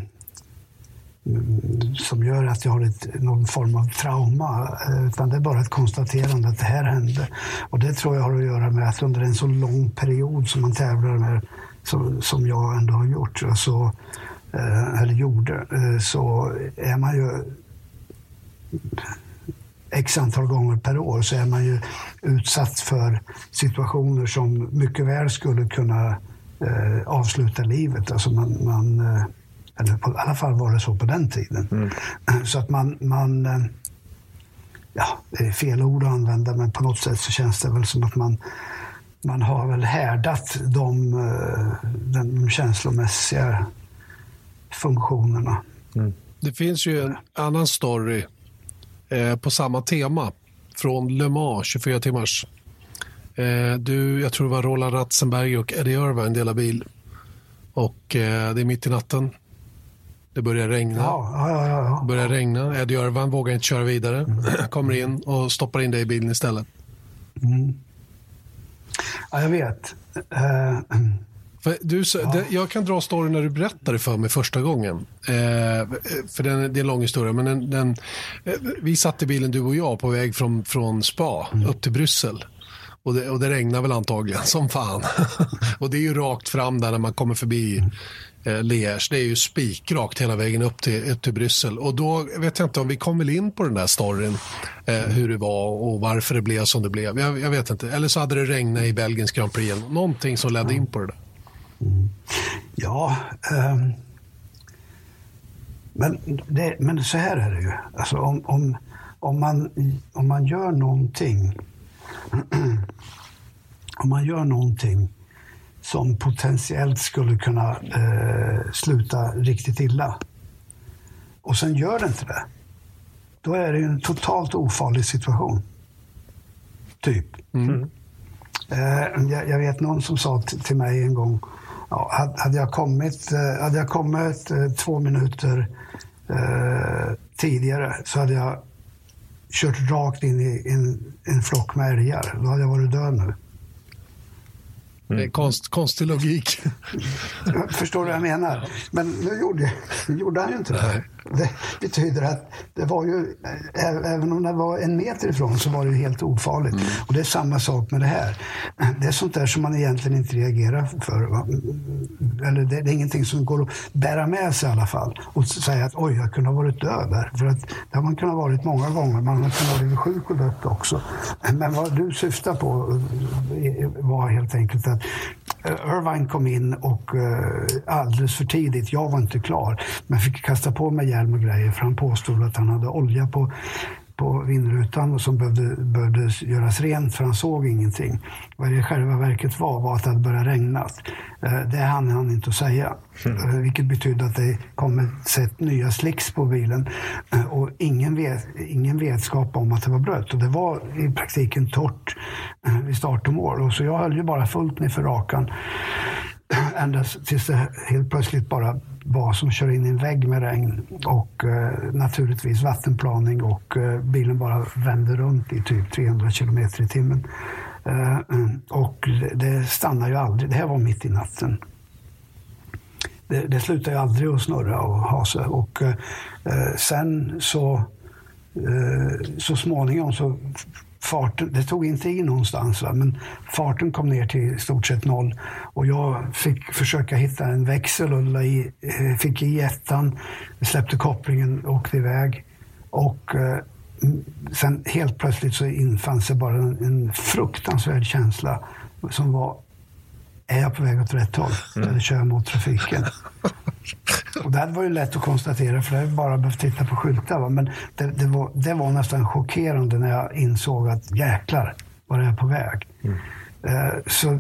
som gör att jag har ett, någon form av trauma. Eh, utan det är bara ett konstaterande att det här hände. Och det tror jag har att göra med att under en så lång period som man tävlar med, som, som jag ändå har gjort, så, eh, eller gjorde, så är man ju x antal gånger per år så är man ju utsatt för situationer som mycket väl skulle kunna eh, avsluta livet. Alltså man, man eh, eller på, i alla fall var det så på den tiden. Mm. Så att man, man eh, ja, det är fel ord att använda, men på något sätt så känns det väl som att man, man har väl härdat de, eh, de känslomässiga funktionerna. Mm. Det finns ju en annan story eh, på samma tema från Le Mans 24 timmars. Eh, du, jag tror det var Roland Ratzenberger och Eddie Irvine delar bil. Och eh, det är mitt i natten. Det börjar regna. Ja, ja, ja. Det börjar regna. Eddie Irvine vågar inte köra vidare. Mm. Kommer in och stoppar in dig i bilen istället. Mm. Ja, jag vet. Uh, du, ja. jag kan dra storyn när du berättade för mig första gången. Eh, för den, det är en lång historia. Men den, den eh, vi satt i bilen, du och jag, på väg från, från Spa mm. upp till Bryssel. Och det, och det regnar väl antagligen som fan. och det är ju rakt fram där när man kommer förbi eh, Liège. Det är ju spikrakt hela vägen upp till, upp till Bryssel. Och då vet jag inte om vi kom väl in på den där storyn. Eh, hur det var och varför det blev som det blev. Jag, jag, vet inte. Eller så hade det regnat i Belgiens Grand Prix. Någonting som ledde in på det där. Mm. Ja, um, men, det, men så här är det ju. Alltså om, om, om, man, om man gör någonting om man gör någonting som potentiellt skulle kunna eh, sluta riktigt illa och sen gör det inte det, då är det en totalt ofarlig situation. Typ. Mm. Eh, jag, jag, vet någon som sa till mig en gång, ja, hade, jag kommit, eh, hade jag kommit eh, två minuter eh, tidigare så hade jag kört rakt in i en, en flock med älgar. Då hade jag varit död nu. Det är konst, konstig logik. Förstår du vad jag menar? Men nu gjorde, gjorde han ju inte det. Det betyder att det var ju, även om det var en meter ifrån så var det helt ofarligt. Mm. Och det är samma sak med det här. Det är sånt där som man egentligen inte reagerar för. Eller det, det är ingenting som går att bära med sig i alla fall. Och säga att oj, jag kunde ha varit död där. För att det har man kunnat varit många gånger. Man har kunnat vara sjuk och dött också. Men vad du syftar på var helt enkelt att Eh, Irvine kom in och eh, alldeles för tidigt, jag var inte klar, men fick kasta på mig hjälm och grejer för han påstod att han hade olja på på vindrutan och som behövde, behövde göras rent för han såg ingenting. Vad det i själva verket var, var att det hade börjat regna. Eh, det hann han inte att säga. Mm. Vilket betydde att det kom ett nya slicks på bilen eh, och ingen, vet, ingen vetskap om att det var blött. Och det var i praktiken torrt vid start och mål. Och så jag höll ju bara fullt ner för rakan ända tills det helt plötsligt bara var som kör in i en vägg med regn och eh, naturligtvis vattenplaning och eh, bilen bara vänder runt i typ 300 kilometer i timmen. Eh, och det, det stannar ju aldrig. Det här var mitt i natten. Det, det slutar ju aldrig att snurra och ha sig. Och eh, eh, sen så eh, så småningom så farten, det tog inte in någonstans, va? men farten kom ner till i stort sett noll. Och jag fick försöka hitta en växel och i, eh, fick i ettan, släppte kopplingen och åkte iväg. Och eh, sen helt plötsligt så infann sig bara en, en fruktansvärd känsla som var är jag på väg åt rätt håll? Mm. Eller kör jag mot trafiken? Och det var ju lätt att konstatera, för det är bara behövt titta på skyltar. Va? Men det, det, var, det var nästan chockerande när jag insåg att jäklar, var är jag på väg? Mm. Uh, så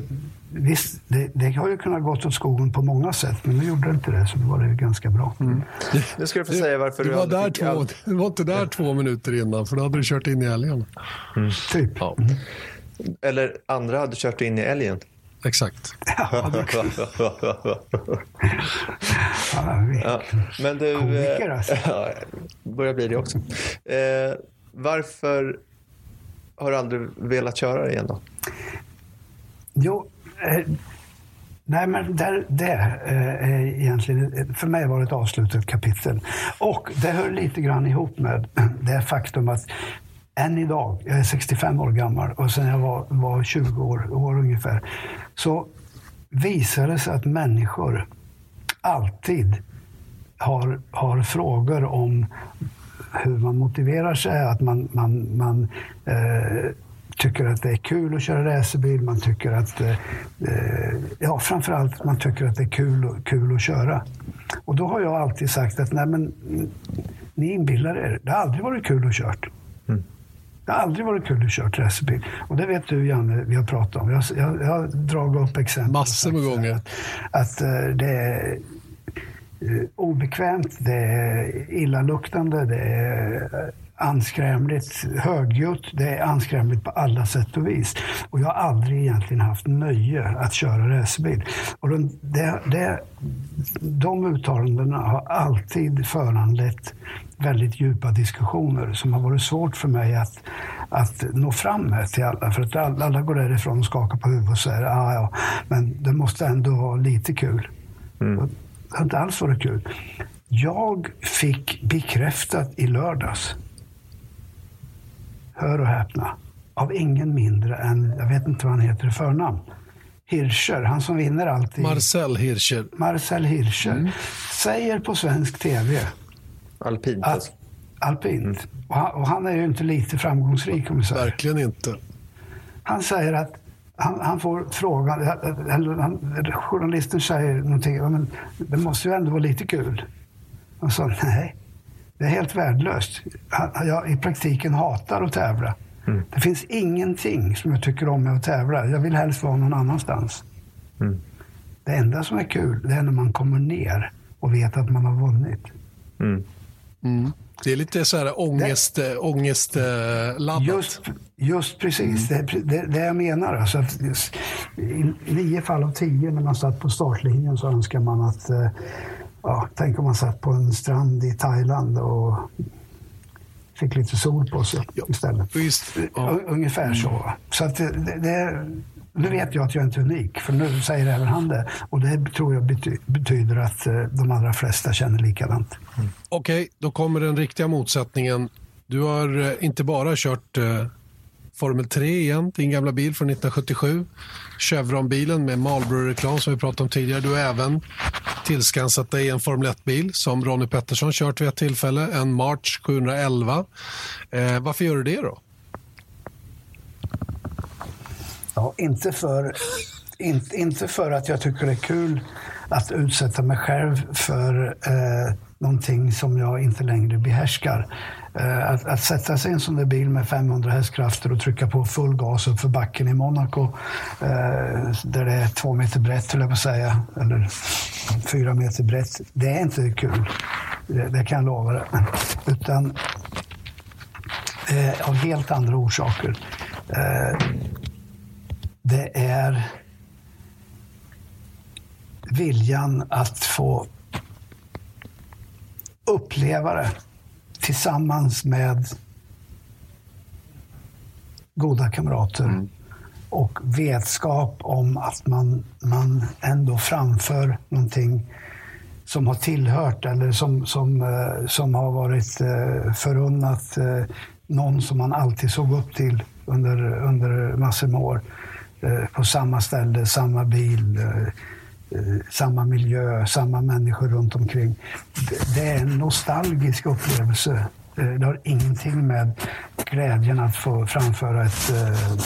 visst, det, det, har ju kunnat gått åt skogen på många sätt, men nu gjorde det inte det, så då var det ganska bra. Mm. Nu ska du få säga varför du, du var där två, allt. Du var inte där ja. två minuter innan, för då hade du kört in i älgen. Mm. Typ. Ja. Mm. Eller andra hade kört in i älgen. Exakt. Ja, ja, men du... Komiker alltså. Ja, börjar bli det också. Eh, varför har du aldrig velat köra det igen då? Jo, eh, nej men där, det eh, är egentligen, för mig var det ett avslutat kapitel. Och det hör lite grann ihop med det faktum att än idag, jag är 65 år gammal och sen jag var, var 20 år, år ungefär, så visar det sig att människor alltid har, har frågor om hur man motiverar sig, att man, man, man eh, tycker att det är kul att köra racerbil, man tycker att, eh, eh ja framförallt man tycker att det är kul, kul att köra. Och då har jag alltid sagt att nej men, ni inbillar er, det har aldrig varit kul att köra. Mm. Det har aldrig varit kul att köra racerbil. Och det vet du Janne, vi har pratat om. Jag, jag, jag har dragit upp exempel. Massor med gånger. Att, att uh, det är uh, obekvämt, det är illaluktande, det är anskrämligt högljutt. Det är anskrämligt på alla sätt och vis. Och jag har aldrig egentligen haft nöje att köra racerbil. Och de, det, det, de uttalandena har alltid föranlett väldigt djupa diskussioner som har varit svårt för mig att, att nå fram med till alla. För att alla går därifrån och skakar på huvudet och säger ah, ja, men det måste ändå vara lite kul. Mm. Det har inte alls varit kul. Jag fick bekräftat i lördags hör och häpna, av ingen mindre än, jag vet inte vad han heter i förnamn, Hirscher, han som vinner alltid. Marcel Hirscher. Marcel Hirscher. Mm. Säger på svensk tv. Alpint. Att, alltså. alpint. Mm. Och, han, och, han, är ju inte lite framgångsrik om säger. Verkligen inte. Han säger att han, han får frågan, eller han, journalisten säger någonting, men det måste ju ändå vara lite kul. Och så, nej. Det är helt värdelöst. Jag i praktiken hatar att tävla. Mm. Det finns ingenting som jag tycker om med att tävla. Jag vill helst vara någon annanstans. Mm. Det enda som är kul, det är när man kommer ner och vet att man har vunnit. Mm. mm. Det är lite så här ångest, det, ångestladdat. Just, just precis, mm. det, det, det jag menar. Alltså att I nio fall av tio när man satt på startlinjen så önskar man att eh, ja, tänk om man satt på en strand i Thailand och fick lite sol på sig ja, istället. Visst, ja. Ungefär så. Så att det, det, Nu vet jag att jag inte är unik, för nu säger även han det. Och det tror jag bety betyder att eh, de allra flesta känner likadant. Mm. Okej, okay, då kommer den riktiga motsättningen. Du har eh, inte bara kört eh, Formel 3 igen, din gamla bil från 1977. Chevron-bilen med Marlboro-reklam som vi pratade om tidigare. Du har även tillskansat dig en Formel 1-bil som Ronnie Pettersson kört vid ett tillfälle, en March 711. Eh, varför gör du det då? Ja, inte för, in, inte för att jag tycker det är kul att utsätta mig själv för eh, någonting som jag inte längre behärskar. Eh, att, att, sätta sig i en sån där bil med 500 hästkrafter och trycka på full gas upp för backen i Monaco, eh, där det är två meter brett, höll jag på att säga, eller fyra meter brett, det är inte kul. Det, det kan jag lova dig. Utan eh, av helt andra orsaker. Eh, det är viljan att få uppleva det tillsammans med goda kamrater mm. och vetskap om att man, man ändå framför någonting som har tillhört eller som, som, eh, som har varit eh, förunnat eh, någon som man alltid såg upp till under, under massor med år. På samma ställe, samma bil, samma miljö, samma människor runt omkring. Det är en nostalgisk upplevelse. Eh, det har ingenting med glädjen att få framföra ett eh,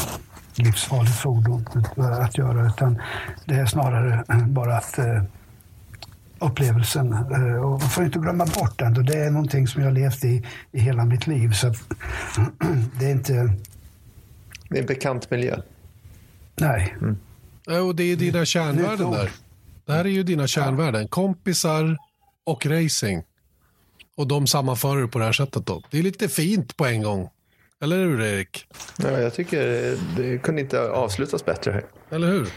livsfarligt fordon att göra, utan det är snarare bara att upplevelsen. Och man får inte glömma bort den. Det är någonting som jag har levt i, i hela mitt liv. Så det är inte... Det är en bekant miljö. Nej. Mm. Och det är dina kärnvärden där. Det här är ju dina kärnvärden. Kompisar och racing. Och de sammanför du på det här sättet då. Det är lite fint på en gång. Eller hur Erik? Ja, jag tycker det kunde inte avslutas bättre. Eller hur?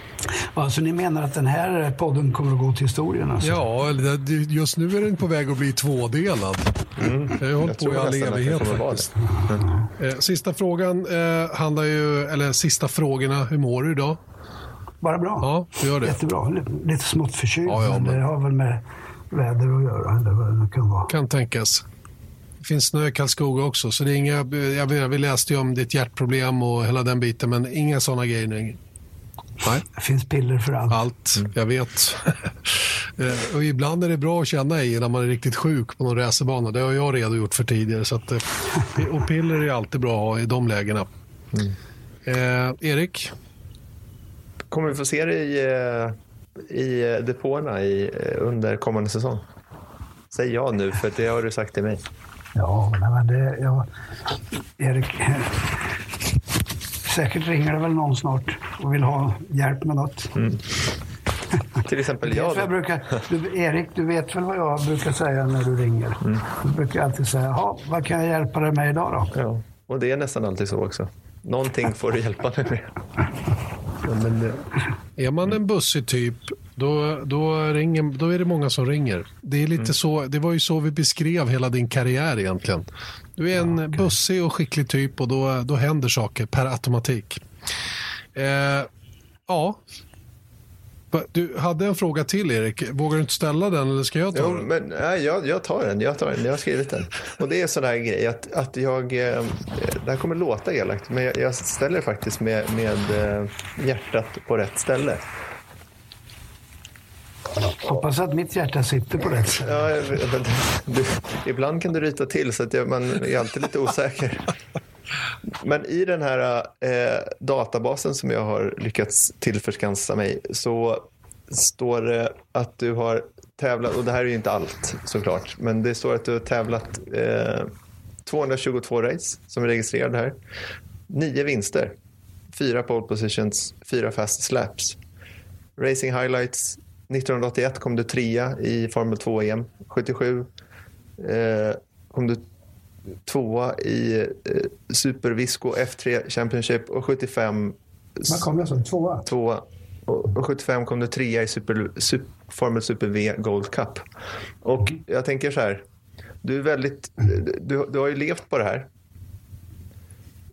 Alltså ni menar att den här podden kommer att gå till historien? Alltså? Ja, just nu är den på väg att bli tvådelad. Mm. Jag har hållit på i all evighet faktiskt. Mm. Sista frågan eh, handlar ju, eller sista frågorna, hur mår du idag? Bara bra. Ja, du gör det. Jättebra. Lite smått förkyld, ja, ja, men det har väl med väder att göra. Eller vad det kan vara. Kan tänkas. Det finns snö i Karlskoga också, så det är inga, jag vet, vi läste ju om ditt hjärtproblem och hela den biten, men inga sådana grejer nu. Nej. Det finns piller för allt. Allt, mm. jag vet. Eh, och ibland är det bra att känna i när man är riktigt sjuk på någon racerbana. Det har jag redogjort för tidigare. Så att, eh, och piller är alltid bra att ha i de lägena. Mm. Eh, Erik, Kommer vi få se det i, eh, i depåerna i, eh, under kommande säsong? Säg ja nu, för det har du sagt till mig. Ja, men det... Ja, Erik... Säkert ringer det väl någon snart och vill ha hjälp med något. Mm. Till exempel jag. jag brukar, du, Erik, du vet väl vad jag brukar säga när du ringer? Mm. Du brukar alltid säga, vad kan jag hjälpa dig med idag då? Ja, och det är nästan alltid så också. Någonting får du hjälpa mig med. Ja, men, eh, är man en bussig typ, då, då, ringer, då är det många som ringer. Det, är lite mm. så, det var ju så vi beskrev hela din karriär egentligen. Du är en ja, okay. bussig och skicklig typ och då, då händer saker per automatik. Eh, ja, du hade en fråga till Erik. Vågar du inte ställa den eller ska jag ta jo, den? Men, nej, jag, jag, tar den. Jag tar den. Jag har skrivit den. Och det är sån här grej att, att jag... Eh, det här kommer låta elakt, men jag, jag ställer faktiskt med, med eh, hjärtat på rätt ställe. Hoppas att mitt hjärta sitter på rätt ställe. Ja, du, ibland kan du ryta till så att jag, man är alltid lite osäker. Men i den här eh, databasen som jag har lyckats tillförskansa mig så står det att du har tävlat, och det här är ju inte allt såklart, men det står att du har tävlat eh, 222 race som är registrerade här. Nio vinster, fyra pole positions, fyra fast slaps. Racing highlights, 1981 kom du trea i Formel 2-EM. 77 eh, kom du tvåa i eh, Super Visco F3 Championship och 75... Vad kom jag som? Tvåa? Tvåa. Och, 75 kom du trea i Super, Super, Formel Super V Gold Cup. Och jag tänker så här. Du är väldigt... Du, du har ju levt på det här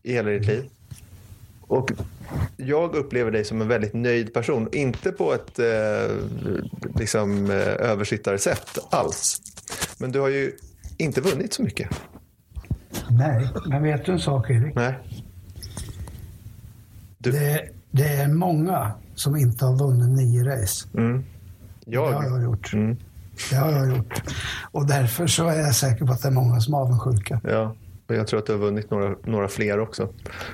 i hela ditt liv. Och jag upplever dig som en väldigt nöjd person. Inte på ett eh, liksom, eh, översittarsätt alls. Men du har ju inte vunnit så mycket. Nej, men vet du en sak Erik? Nej. Du... Det, det är många som inte har vunnit nio race. Mm. Jag. Det har jag gjort. Mm. Det har jag gjort. Och därför så är jag säker på att det är många som är avundsjuka. Ja, och jag tror att du har vunnit några, några fler också.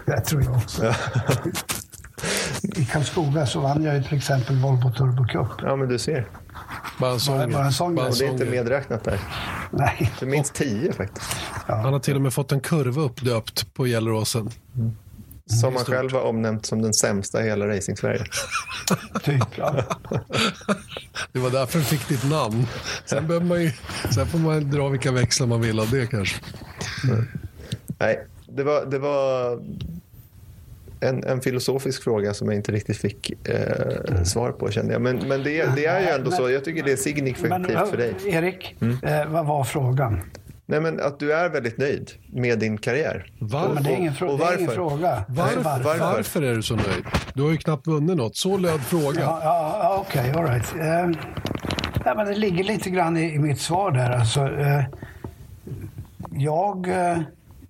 Det tror jag också. I Karlskoga så vann jag ju till exempel Volvo Turbo Cup. Ja, men du ser. Bara en sån Bara, bara en sån Bara grej. en Och det är inte medräknat där. Nej. Det är minst tio faktiskt. Han har till och med fått en kurva uppdöpt på Gelleråsen. Som han stort. själv har omnämnt som den sämsta i hela racing-Sverige. Typ, ja. Det var därför den fick ditt namn. Sen, behöver man ju, sen får man dra vilka växlar man vill av det kanske. Nej, det var, det var en, en filosofisk fråga som jag inte riktigt fick eh, svar på kände jag. Men, men det, det är ju ändå så. Jag tycker det är signifikativt för dig. Erik, eh, vad var frågan? Nej, men att du är väldigt nöjd med din karriär. Varför? Men det är ingen, frå- och det är ingen varför? fråga. Varför, Varför? varför är du så nöjd? Du har ju knappt vunnit något. Så löd frågan. Ja, ja, okej, all right. Eh, ja, men det ligger lite grann i, i mitt svar där. Alltså, eh, jag, eh,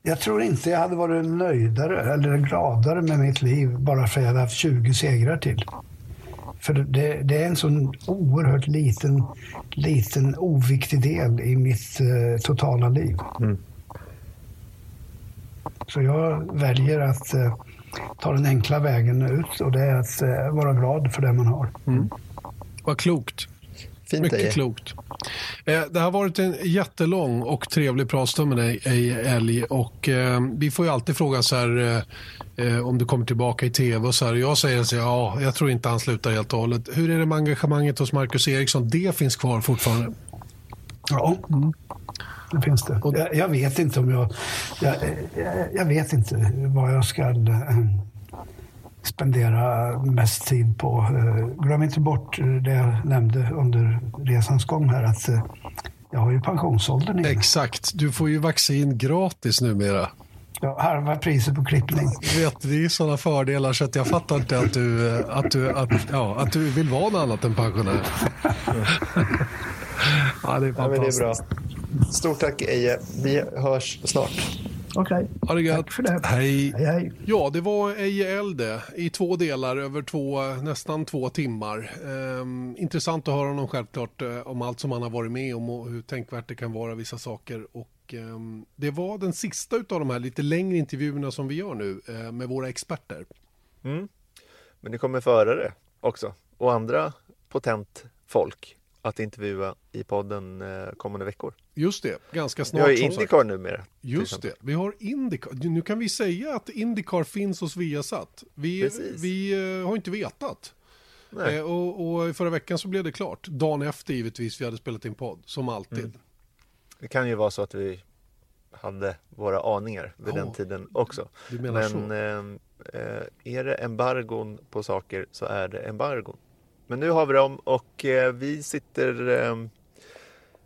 jag tror inte jag hade varit nöjdare eller gladare med mitt liv bara för att jag hade haft 20 segrar till. För det, det är en sån oerhört liten, liten oviktig del i mitt eh, totala liv. Så jag väljer att eh, ta den enkla vägen ut och det är att eh, vara glad för det man har. Vad klokt. Fint Mycket klokt. Eh, det har varit en jättelång och trevlig pratstund med dig, Eje Älg. Och, eh, vi får ju alltid fråga så här, eh, om du kommer tillbaka i tv. och så här. Jag säger så här, ja, jag tror inte han slutar helt och hållet. Hur är det med engagemanget hos Marcus Eriksson? Det finns kvar fortfarande. Ja, det finns det. Jag, jag vet inte om jag, jag... Jag, vet inte vad jag ska spendera mest tid på. Eh, Glöm inte bort det jag nämnde under resans gång här att eh, jag har ju pensionsåldern inne. Exakt. Du får ju vaccin gratis numera. Har halva priset på klippning. Vet, det är sådana fördelar så att jag fattar inte att du, eh, att du, att, ja, att du vill vara något annat än pensionär. ja, det är Ja, men det är bra. fantastiskt. Stort tack Eje. Vi hörs snart. Okej. Ha det gött. Tack för det. Hej. Hej, hej. Ja, det var Eje Elde i två delar över två, nästan två timmar. Ehm, intressant att höra honom självklart eh, om allt som han har varit med om och hur tänkvärt det kan vara vissa saker. Och, ehm, det var den sista av de här lite längre intervjuerna som vi gör nu eh, med våra experter. Men det kommer förare också och andra potent folk att intervjua i podden eh, kommande veckor. Just det, ganska Vi snart. har som sagt. Indycar numera. Just det, vi har Indycar. Nu kan vi säga att Indycar finns hos Viasat. Vi, Precis. vi eh, har inte vetat. Nej. Eh, och, och förra veckan så blev det klart. Dagen efter givetvis vi hade spelat in podd, som alltid. Mm. Det kan ju vara så att vi hade våra aningar vid Ja. den tiden också. Men eh, är det embargon på saker så är det embargon. Men nu har vi dem och eh, vi sitter eh,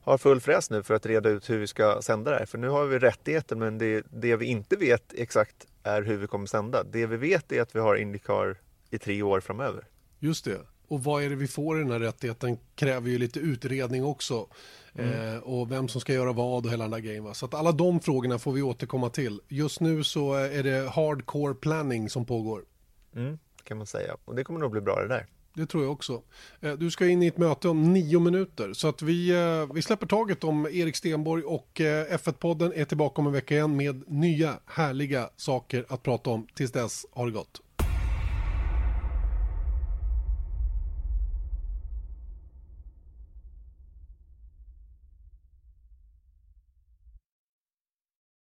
har full fräs nu för att reda ut hur vi ska sända det här. För nu har vi rättigheten men det, det vi inte vet exakt är hur vi kommer sända. Det vi vet är att vi har Indycar i tre år framöver. Just det. Och vad är det vi får i den här rättigheten kräver ju lite utredning också. Eh, och vem som ska göra vad och hela den där grejen. Va? Så att alla de frågorna får vi återkomma till. Just nu så är det hardcore planning som pågår. Mm, kan man säga. Och det kommer nog bli bra det där. Det tror jag också. Eh, du ska in i ett möte om nio minuter. Så att vi, eh, vi släpper taget om Erik Stenborg och eh, F1-podden är tillbaka om en vecka igen med nya härliga saker att prata om. Tills dess, ha det gott.